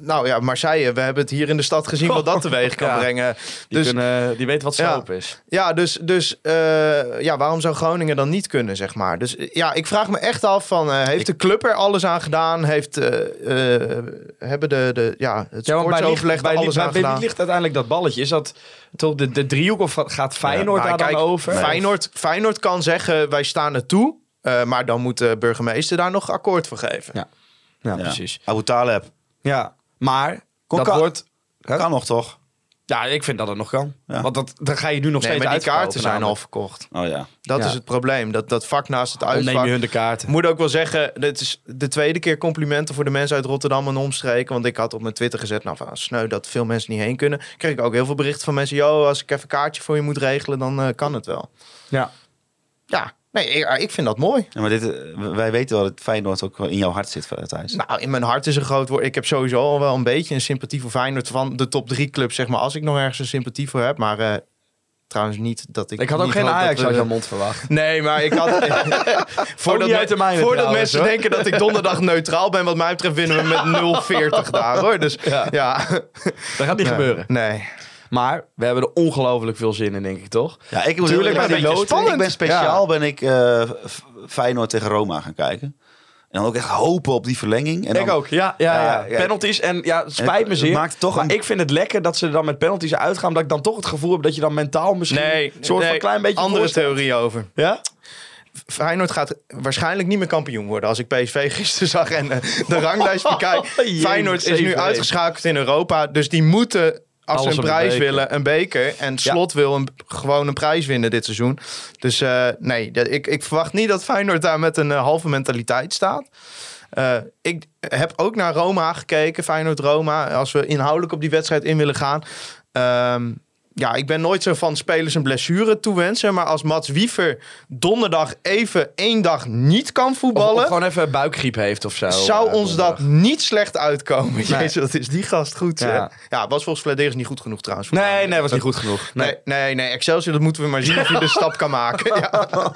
Nou ja, Marseille, we hebben het hier in de stad gezien wat dat teweeg kan Ja. brengen. Die, Dus kunnen, die weet wat Ja. sloop is. ja, dus, dus eh, ja, waarom zou Groningen dan niet kunnen, zeg maar? Dus eh, ja, ik vraag me echt af van, eh, heeft de club er alles aan gedaan? Heeft, eh, eh, hebben de, de, ja, het Ja, sportsoverleg bij, er alles bij, aan bij wie gedaan? ligt uiteindelijk dat balletje? Is dat toch de, de driehoek of gaat Feyenoord Nou, daar kijk, dan over? Feyenoord, Feyenoord kan zeggen, wij staan er toe. eh, maar dan moet de burgemeester daar nog akkoord voor geven. Ja. Ja, Ja. precies. Abu Taleb. Ja, maar Kon dat kan- wordt... Kan nog toch? Ja, ik vind dat het nog kan. Ja. Want dat, dan ga je nu nog Nee, steeds maar die kaarten zijn al verkocht. Oh ja. Dat Ja. is het probleem. Dat, dat vak naast het Dan neem uitvak. je hun de kaarten. Ik moet ook wel zeggen, dit is de tweede keer complimenten voor de mensen uit Rotterdam en omstreken. Want ik had op mijn Twitter gezet, nou van sneu dat veel mensen niet heen kunnen. Kreeg ik ook heel veel berichten van mensen, yo, als ik even een kaartje voor je moet regelen, dan eh, kan het wel. Ja. Ja, nee, ik, ik vind dat mooi. ja maar dit, eh, wij weten wel dat Feyenoord ook in jouw hart zit, eh, Thijs. Nou, in mijn hart is een groot woord. Ik heb sowieso al wel een beetje een sympathie voor Feyenoord van de top drie clubs, zeg maar, als ik nog ergens een sympathie voor heb. Maar eh, trouwens niet dat ik... Ik had ook geen Ajax we- uit jouw mond verwacht. Nee, maar ik had... voordat uit de me- voordat trouwens, mensen hoor. denken dat ik donderdag neutraal ben, wat mij betreft winnen we met 0-40 daar, hoor. Dus ja. Dat gaat niet gebeuren. Nee. Maar we hebben er ongelooflijk veel zin in, denk ik, toch? Ja, ik moet Tuurlijk, die zeggen, loting. Ik ben speciaal ben ik eh, F- Feyenoord tegen Roma gaan kijken. En dan ook echt hopen op die verlenging. En dan, ik ook, ja. ja, ja, Ja. Penalties en ja, het spijt Het- me zeer. maakt toch maar een- ik vind het lekker dat ze er dan met penalties uitgaan. Omdat ik dan toch het gevoel heb dat je dan mentaal misschien Nee, een soort van klein beetje andere theorie over. Ja? Feyenoord gaat waarschijnlijk niet meer kampioen worden. Als ik PSV gisteren zag en eh, de ranglijst bekijk. Jee, Feyenoord is nu 7-1. uitgeschakeld in Europa. Dus die moeten, als Alles ze een prijs willen, een beker. En Slot wil een, gewoon een prijs winnen dit seizoen. Dus eh, nee, ik, ik verwacht niet dat Feyenoord daar met een eh, halve mentaliteit staat. Eh, ik heb ook naar Roma gekeken, Feyenoord-Roma. Als we inhoudelijk op die wedstrijd in willen gaan. Ehm, ja, ik ben nooit zo van spelers een blessure toewensen. Maar als Mats Wiever donderdag even één dag niet kan Of, of voetballen... gewoon even buikgriep heeft of zo. zou eh, ons dat niet slecht uitkomen. Jezus, wat is die gast goed. Ja. Was volgens Vladeris niet goed genoeg trouwens. Nee, nee, was niet Dat- goed genoeg. Nee. Nee, nee, nee, Excelsior, dat moeten we maar zien of je de stap kan maken. Ja,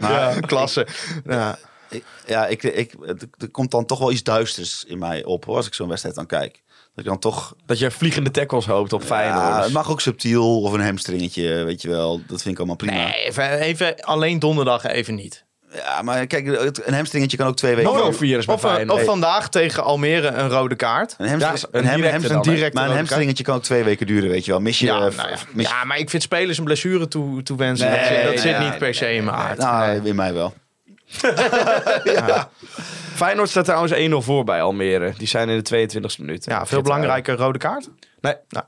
ja klasse. Ja. Ik- ja, ik, ik, er komt dan toch wel iets duisters in mij op hoor, als ik zo'n wedstrijd dan kijk. Dat ik dan toch... Dat je vliegende tackles hoopt op Feyenoord. Ja, het mag ook subtiel of een hamstringetje, weet je wel. Dat vind ik allemaal prima. Nee, even, even alleen donderdag even niet. Ja, maar kijk, een hamstringetje kan ook twee weken... Nog wel virus bij Of, eh, Feyenoord. of vandaag tegen Almere een rode kaart. Een, hamstring, Ja, een een, ham- directe hamstring- dan, directe maar een hamstringetje kan ook twee weken duren, weet je wel. Mis je... Ja, nou ja. mis- ja, maar ik vind spelers een blessure toe, toewensen. Nee, dat zit, dat nee, zit nee, niet per se in mijn aard. Nou, in mij wel. Feyenoord staat trouwens 1-0 voor bij Almere. Die zijn in de 22e minuut. Ja, veel belangrijker rode kaart. Nee, Nou.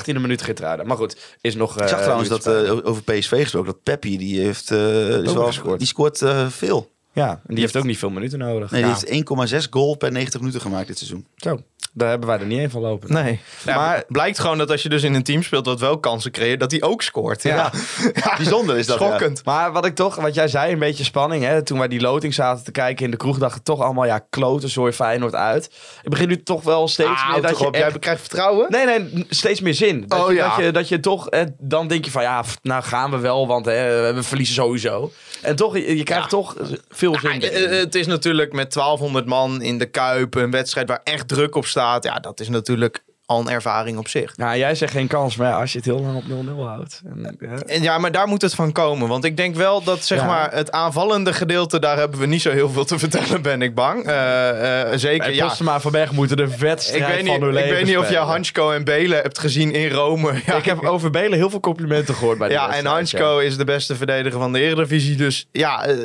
18e minuut Geertruiden. Maar goed, is nog... Ik zag trouwens dat eh, over PSV gesproken, dat Peppi, die heeft... eh, die, is wel- gescoord. die scoort eh, veel. Ja, en die heeft ook niet veel minuten nodig. Nee, Ja. die heeft 1,6 goal per 90 minuten gemaakt dit seizoen. Zo, daar hebben wij er niet één van lopen. Nee. maar- maar het blijkt gewoon dat als je dus in een team speelt dat wel kansen creëert, dat hij ook scoort. Ja. Ja. Ja. Bijzonder is dat, ja. Schokkend. Maar wat ik toch, wat jij zei, een beetje spanning. Hè? Toen wij die loting zaten te kijken in de kroeg, dacht ik toch allemaal, ja, kloten, zooi Feyenoord uit. Ik begin nu toch wel steeds Ah, meer dat je op. echt- Jij krijgt vertrouwen? Nee, nee, steeds meer zin. Dat, Oh, je, ja. dat, je, dat je toch, eh, dan denk je van ja, nou gaan we wel, want hè, we verliezen sowieso. En toch, je, je krijgt Ja. toch veel zin. Eh, eh, het is natuurlijk met 1200 man in de Kuip, een wedstrijd waar echt druk op staat. Ja, dat is natuurlijk al een ervaring op zich. Ja, jij zegt geen kans, maar ja, als je het heel lang op 0-0 houdt. En, ja. En ja, maar daar moet het van komen. Want ik denk wel dat zeg Ja. maar, het aanvallende gedeelte, daar hebben we niet zo heel veel te vertellen, ben ik bang. Eh, eh, zeker, ja. En Van Berg moeten de Ik wedstrijd weet, van niet, hun ik weet niet of jij spelen. Hansko en Belen hebt gezien in Rome. Ja, Ik heb over Belen heel veel complimenten gehoord bij die ja, en Hansko is de beste verdediger van de Eredivisie. Dus ja, eh,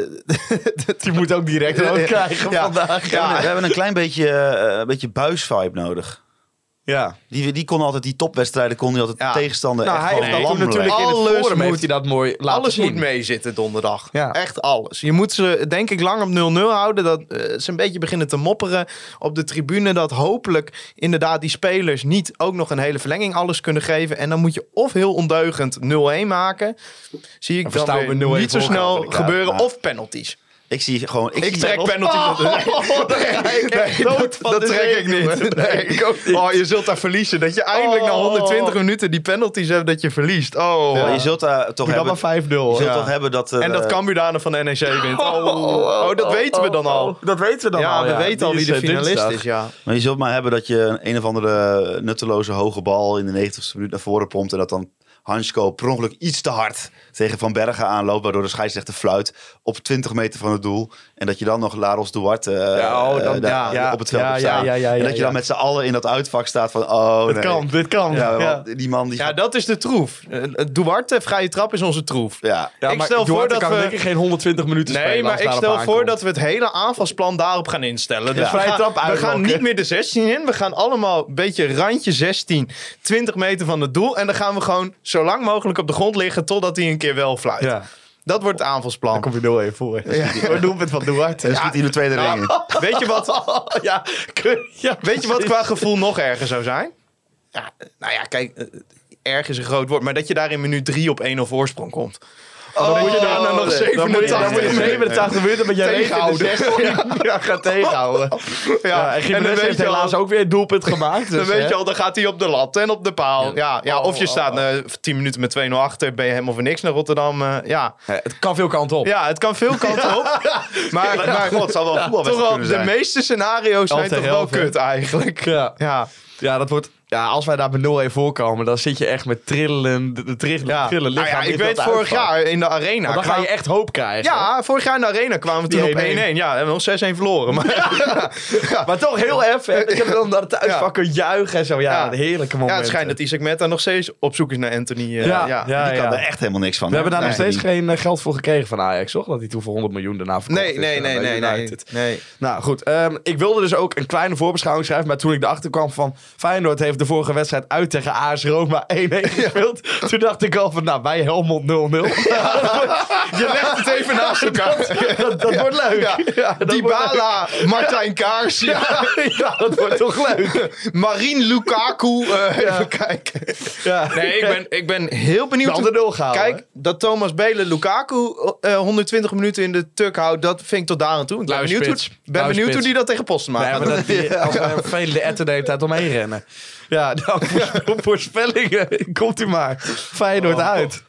Die moet ook direct rood krijgen Ja. vandaag. We hebben- we hebben een klein beetje, eh, een beetje buisvibe nodig. Ja. Die, die kon altijd, die topwedstrijden kon hij altijd Ja. de tegenstander Nou, echt hij heeft dat natuurlijk leggen. in het Alles forum moet- hij dat mooi laten alles zien. moet meezitten donderdag. Ja. Echt alles. Je moet ze denk ik lang op 0-0 houden. Dat eh, ze een beetje beginnen te mopperen op de tribune. Dat hopelijk inderdaad die spelers niet ook nog een hele verlenging alles kunnen geven. En dan moet je of heel ondeugend 0-1 maken. Zie ik dan staan we weer 0-1 niet zo snel gebeuren. Of penalties. Ik zie gewoon... Ik, trek penalty. Oh, Nee, nee, dat, dat trek ik niet. Nee, ik ook niet. Oh, je zult daar verliezen. Dat je eindelijk na 120 minuten die penalties hebt dat je verliest. Oh. Je zult daar toch Doe hebben... maar 5-0. Je zult Ja. toch hebben dat... eh, En dat Cambuur daarna van de NEC wint. Oh, dat weten we dan al. Dat weten we dan Ja, al. we weten al wie de eh, finalist is, ja. Maar je zult maar hebben dat je een, een of andere nutteloze hoge bal in de 90ste minuut naar voren pompt. En dat dan Hansko per ongeluk iets te hard tegen Van Bergen aanloopt. Waardoor de scheidsrechter fluit op 20 meter van het doel. En dat je dan nog Laros Duarte eh, Ja, oh, dan- eh, daar ja, op het veld ja, ja, en dat ja, je ja. dan met z'n allen in dat uitvak staat van... Oh, Dit nee. kan, dit kan. Ja, Ja, want die man die Ja, gaat... dat is de troef. Eh, Duarte, vrije trap, is onze troef. Ja. Ja, Ik maar stel voor dat kan we- denk ik geen 120 minuten spelen. Nee, maar ik stel voor dat we het hele aanvalsplan daarop gaan instellen. Dus Ja. we, Vrije gaan, trap we gaan niet meer de 16 in. We gaan allemaal een beetje randje 16, 20 meter van het doel. En dan gaan we gewoon zo lang mogelijk op de grond liggen totdat hij een keer wel fluit. Ja, Dat wordt het aanvalsplan. dan kom je 0 even voor. Ja. doelpunt van Duarte. En schiet hij in de tweede ring in. Weet je wat, weet je wat qua gevoel nog erger zou zijn? Ja, nou ja, kijk, eh, erg is een groot woord. Maar dat je daar in minuut 3 op 1-0 voorsprong komt. Oh, dan moet je daarna nog nee. Dan moet je- Dan moet je 87 87 minuten met je Tegenhouden. Ja, gaat tegenhouden. Ja, en Gimenez heeft helaas ook weer een doelpunt gemaakt. Dan dus, weet je al, dan gaat hij op de lat en op de paal. Ja, ja, of je Oh, staat eh 10 minuten met 2-0 achter, ben je helemaal voor niks naar Rotterdam. eh, ja. Het kan veel kanten op. ja, het kan veel kanten op. Maar, maar God, het zal wel kunnen de meeste scenario's zijn toch wel kut eigenlijk. Ja, Ja, dat wordt... Ja, als wij daar met 0-1 voorkomen, dan zit je echt met trillen, de, trillen, ja. trillen Nou lichaam. ja, ik weet vorig jaar in de arena. Dan ga je echt hoop krijgen. Ja, vorig jaar in de arena kwamen we toen op 1-1. 1-1. Ja, hebben we nog 6-1 verloren. Maar, Maar toch heel even. Ik heb dan naar het uitvak kunnen juichen en zo. Ja, Ja. heerlijke moment. ja, het schijnt dat Isaac Meta nog steeds op zoek is naar Anthony. eh, Ja, ja. ja, Die kan ja. er echt helemaal niks van. We hebben daar nog steeds geen eh, geld voor gekregen van Ajax, toch? Dat hij toen voor 100 miljoen daarna verkocht Nee, nee, nee, bij nee, nee, nee. Nou goed, ehm, ik wilde dus ook een kleine voorbeschouwing schrijven. Maar toen ik erachter kwam van Feyenoord heeft de vorige wedstrijd uit tegen AS Roma 1-1 gespeeld. Toen dacht ik al van, nou, bij Helmond 0-0. Je legt het even naast elkaar. dat dat wordt leuk. Ja. Ja, dat wordt leuk. Dybala, Martijn Kaars, ja. Ja, dat wordt toch leuk. Marien Lukaku. eh, Even kijken. Ja. Nee, ik ben, ik ben heel benieuwd. De nul gehouden, Kijk, hè? dat Thomas Belen Lukaku eh, 120 minuten in de tuk houdt, dat vind ik tot daar aan toe. Ik ben benieuwd, hoe, ben benieuwd hoe die dat tegen Postema Nee, gaat maar dat, die, als we vele etten de hele tijd omheen rennen. Ja, nou, voor- voorspellingen. Komt u maar. Feyenoord uit.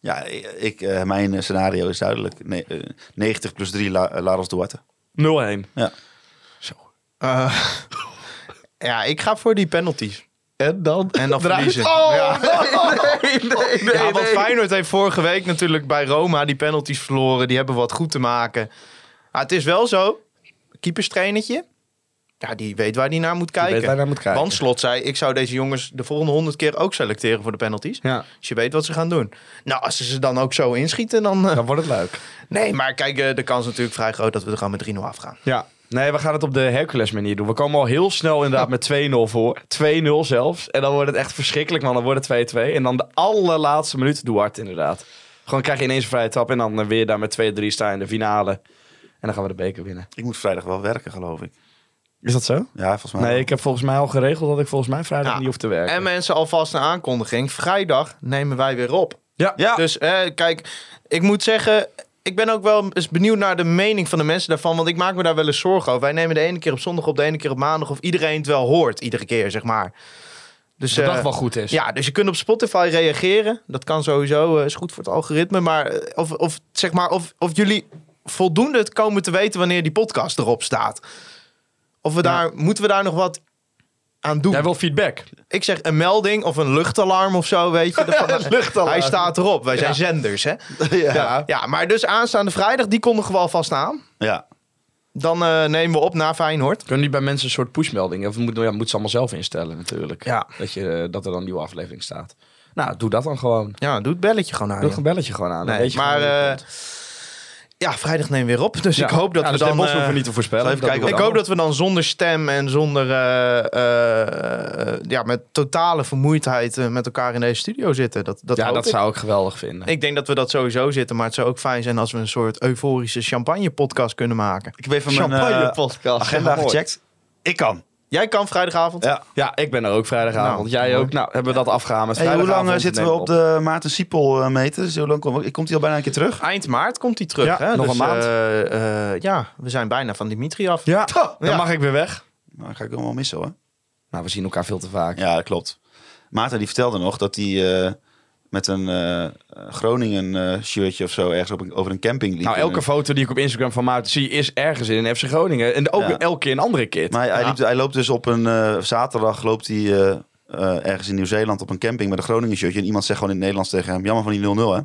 Ja, ik, eh, mijn scenario is duidelijk. Nee, eh, 90 plus 3 La, eh, Laros Duarte. 0-1. Ja. Eh, ja, ik ga voor die penalties. En dan? En dan verliezen. Oh, Ja. nee, nee, nee. ja, want nee. Feyenoord heeft vorige week natuurlijk bij Roma die penalties verloren. Die hebben wat goed te maken. Maar het is wel zo, keeperstrainertje, ja, die weet waar hij naar moet kijken. weet waar hij naar moet kijken. Want Slot zei, ik zou deze jongens de volgende honderd keer ook selecteren voor de penalties. Ja, Dus je weet wat ze gaan doen. Nou, als ze ze dan ook zo inschieten, dan... eh, dan wordt het leuk. Nee, maar kijk, eh, de kans is natuurlijk vrij groot dat we er gewoon met 3-0 afgaan. Ja. Nee, we gaan het op de Hercules manier doen. We komen al heel snel inderdaad met 2-0 voor. 2-0 zelfs. En dan wordt het echt verschrikkelijk, man. Dan wordt het 2-2. En dan de allerlaatste minuut Duarte inderdaad. Gewoon krijg je ineens een vrije trap en dan eh, weer daar met 2-3 staan in de finale. En dan gaan we de beker winnen. Ik moet vrijdag wel werken, geloof ik. Is dat zo? Ja, volgens mij. Nee, wel. ik heb volgens mij al geregeld dat ik volgens mij vrijdag Ja. niet hoef te werken. En mensen alvast een aankondiging. Vrijdag nemen wij weer op. ja. Ja, Dus eh, kijk, ik moet zeggen, ik ben ook wel eens benieuwd naar de mening van de mensen daarvan. Want ik maak me daar wel eens zorgen over. Wij nemen de ene keer op zondag op, de ene keer op maandag. Of iedereen het wel hoort, iedere keer, zeg maar. Dus, dat eh, dat wel goed is. Ja, dus je kunt op Spotify reageren. Dat kan sowieso, eh, is goed voor het algoritme. Maar eh, of, of, zeg maar, of, of jullie voldoende het komen te weten wanneer die podcast erop staat. Of we daar, moeten we daar nog wat aan doen? Jij wil feedback. Ik zeg een melding of een luchtalarm of zo, weet je. Van, luchtalarm. Hij staat erop. Wij zijn Ja. zenders, hè. Ja. Ja. ja, maar dus aanstaande vrijdag, die kondigen we alvast aan. ja. Dan eh, nemen we op na Feyenoord. Kunnen niet bij mensen een soort pushmelding? Of moet, ja, moet ze allemaal zelf instellen natuurlijk. Ja. Dat, je, eh, dat er dan een nieuwe aflevering staat. Nou, doe dat dan gewoon. Ja, doe het belletje gewoon aan. Doe joh. een belletje gewoon aan. Nee, weet je maar gewoon hoe het eh, komt. Ja, vrijdag nemen we weer op. Dus Ja. ik hoop dat Ja, we dus dan... Bosch eh, hoeven we niet te voorspellen. even kijken ik hoop dat we dan zonder stem en zonder... eh, eh, ja, met totale vermoeidheid met elkaar in deze studio zitten. Dat, dat Ja, dat ik. zou ik geweldig vinden. Ik denk dat we dat sowieso zitten. Maar het zou ook fijn zijn als we een soort euforische champagne podcast kunnen maken. Ik heb even mijn eh, podcast. agenda gecheckt. Ik kan. Jij kan vrijdagavond? Ja. Ja, ik ben er ook vrijdagavond. Nou, Jij ook. Nou, hebben we dat Hey, hoe lang eh, zitten we op de Maarten Siepel eh, meter? Dus hoe lang komt, komt hij al bijna een keer terug? Eind maart komt hij terug. Ja, hè? nog Dus, een maand. eh, eh, ja, we zijn bijna van Dimitri af. Ja, dan Ja. mag ik weer weg. Nou, dan ga ik hem wel missen hoor. Nou, we zien elkaar veel te vaak. Ja, dat klopt. Maarten die vertelde nog dat hij eh, met een eh, Groningen eh, shirtje of zo ergens op een, over een camping liep. Nou, elke foto die ik op Instagram van Maarten zie is ergens in een FC Groningen. En ook Ja. elke keer een andere kit. Maar hij, Ja. liep, hij loopt dus op een eh, zaterdag loopt hij ergens in Nieuw-Zeeland op een camping met een Groningen shirtje. En iemand zegt gewoon in het Nederlands tegen hem, jammer van die 0-0 hè?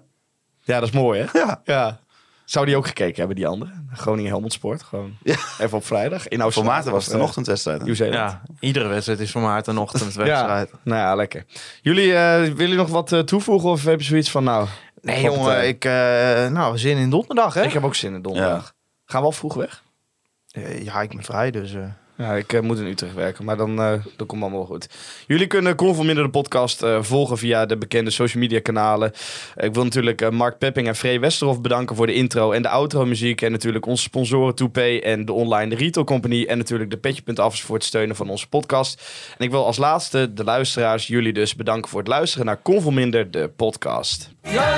Ja, dat is mooi, hè? Ja. Ja. Zou die ook gekeken hebben, die andere? Groningen Helmond Sport. Gewoon Ja. even op vrijdag. In Voor. Maarten was het een eh, ochtendwedstrijd. Ja, iedere wedstrijd is voor Maarten een Ja, ochtendwedstrijd. nou ja, lekker. Jullie, eh, willen jullie nog wat eh, toevoegen of heb je zoiets van, nou... Nee, jongen, ik, eh, nou, zin in donderdag, hè? Ik heb ook zin in donderdag. Gaan we al vroeg weg? Eh, ja, ik ben vrij, dus... Ja, ik eh, moet in Utrecht werken, maar dan, eh dan komt allemaal goed. Jullie kunnen Convo Minder de podcast eh, volgen via de bekende social media kanalen. ik wil natuurlijk Mark Pepping en Free Westerhof bedanken voor de intro en de outro muziek. En natuurlijk onze sponsoren Toupay en de online Retail Company. En natuurlijk de Petje.af voor het steunen van onze podcast. En ik wil als laatste de luisteraars, jullie dus, bedanken voor het luisteren naar Convo Minder de podcast. Wij.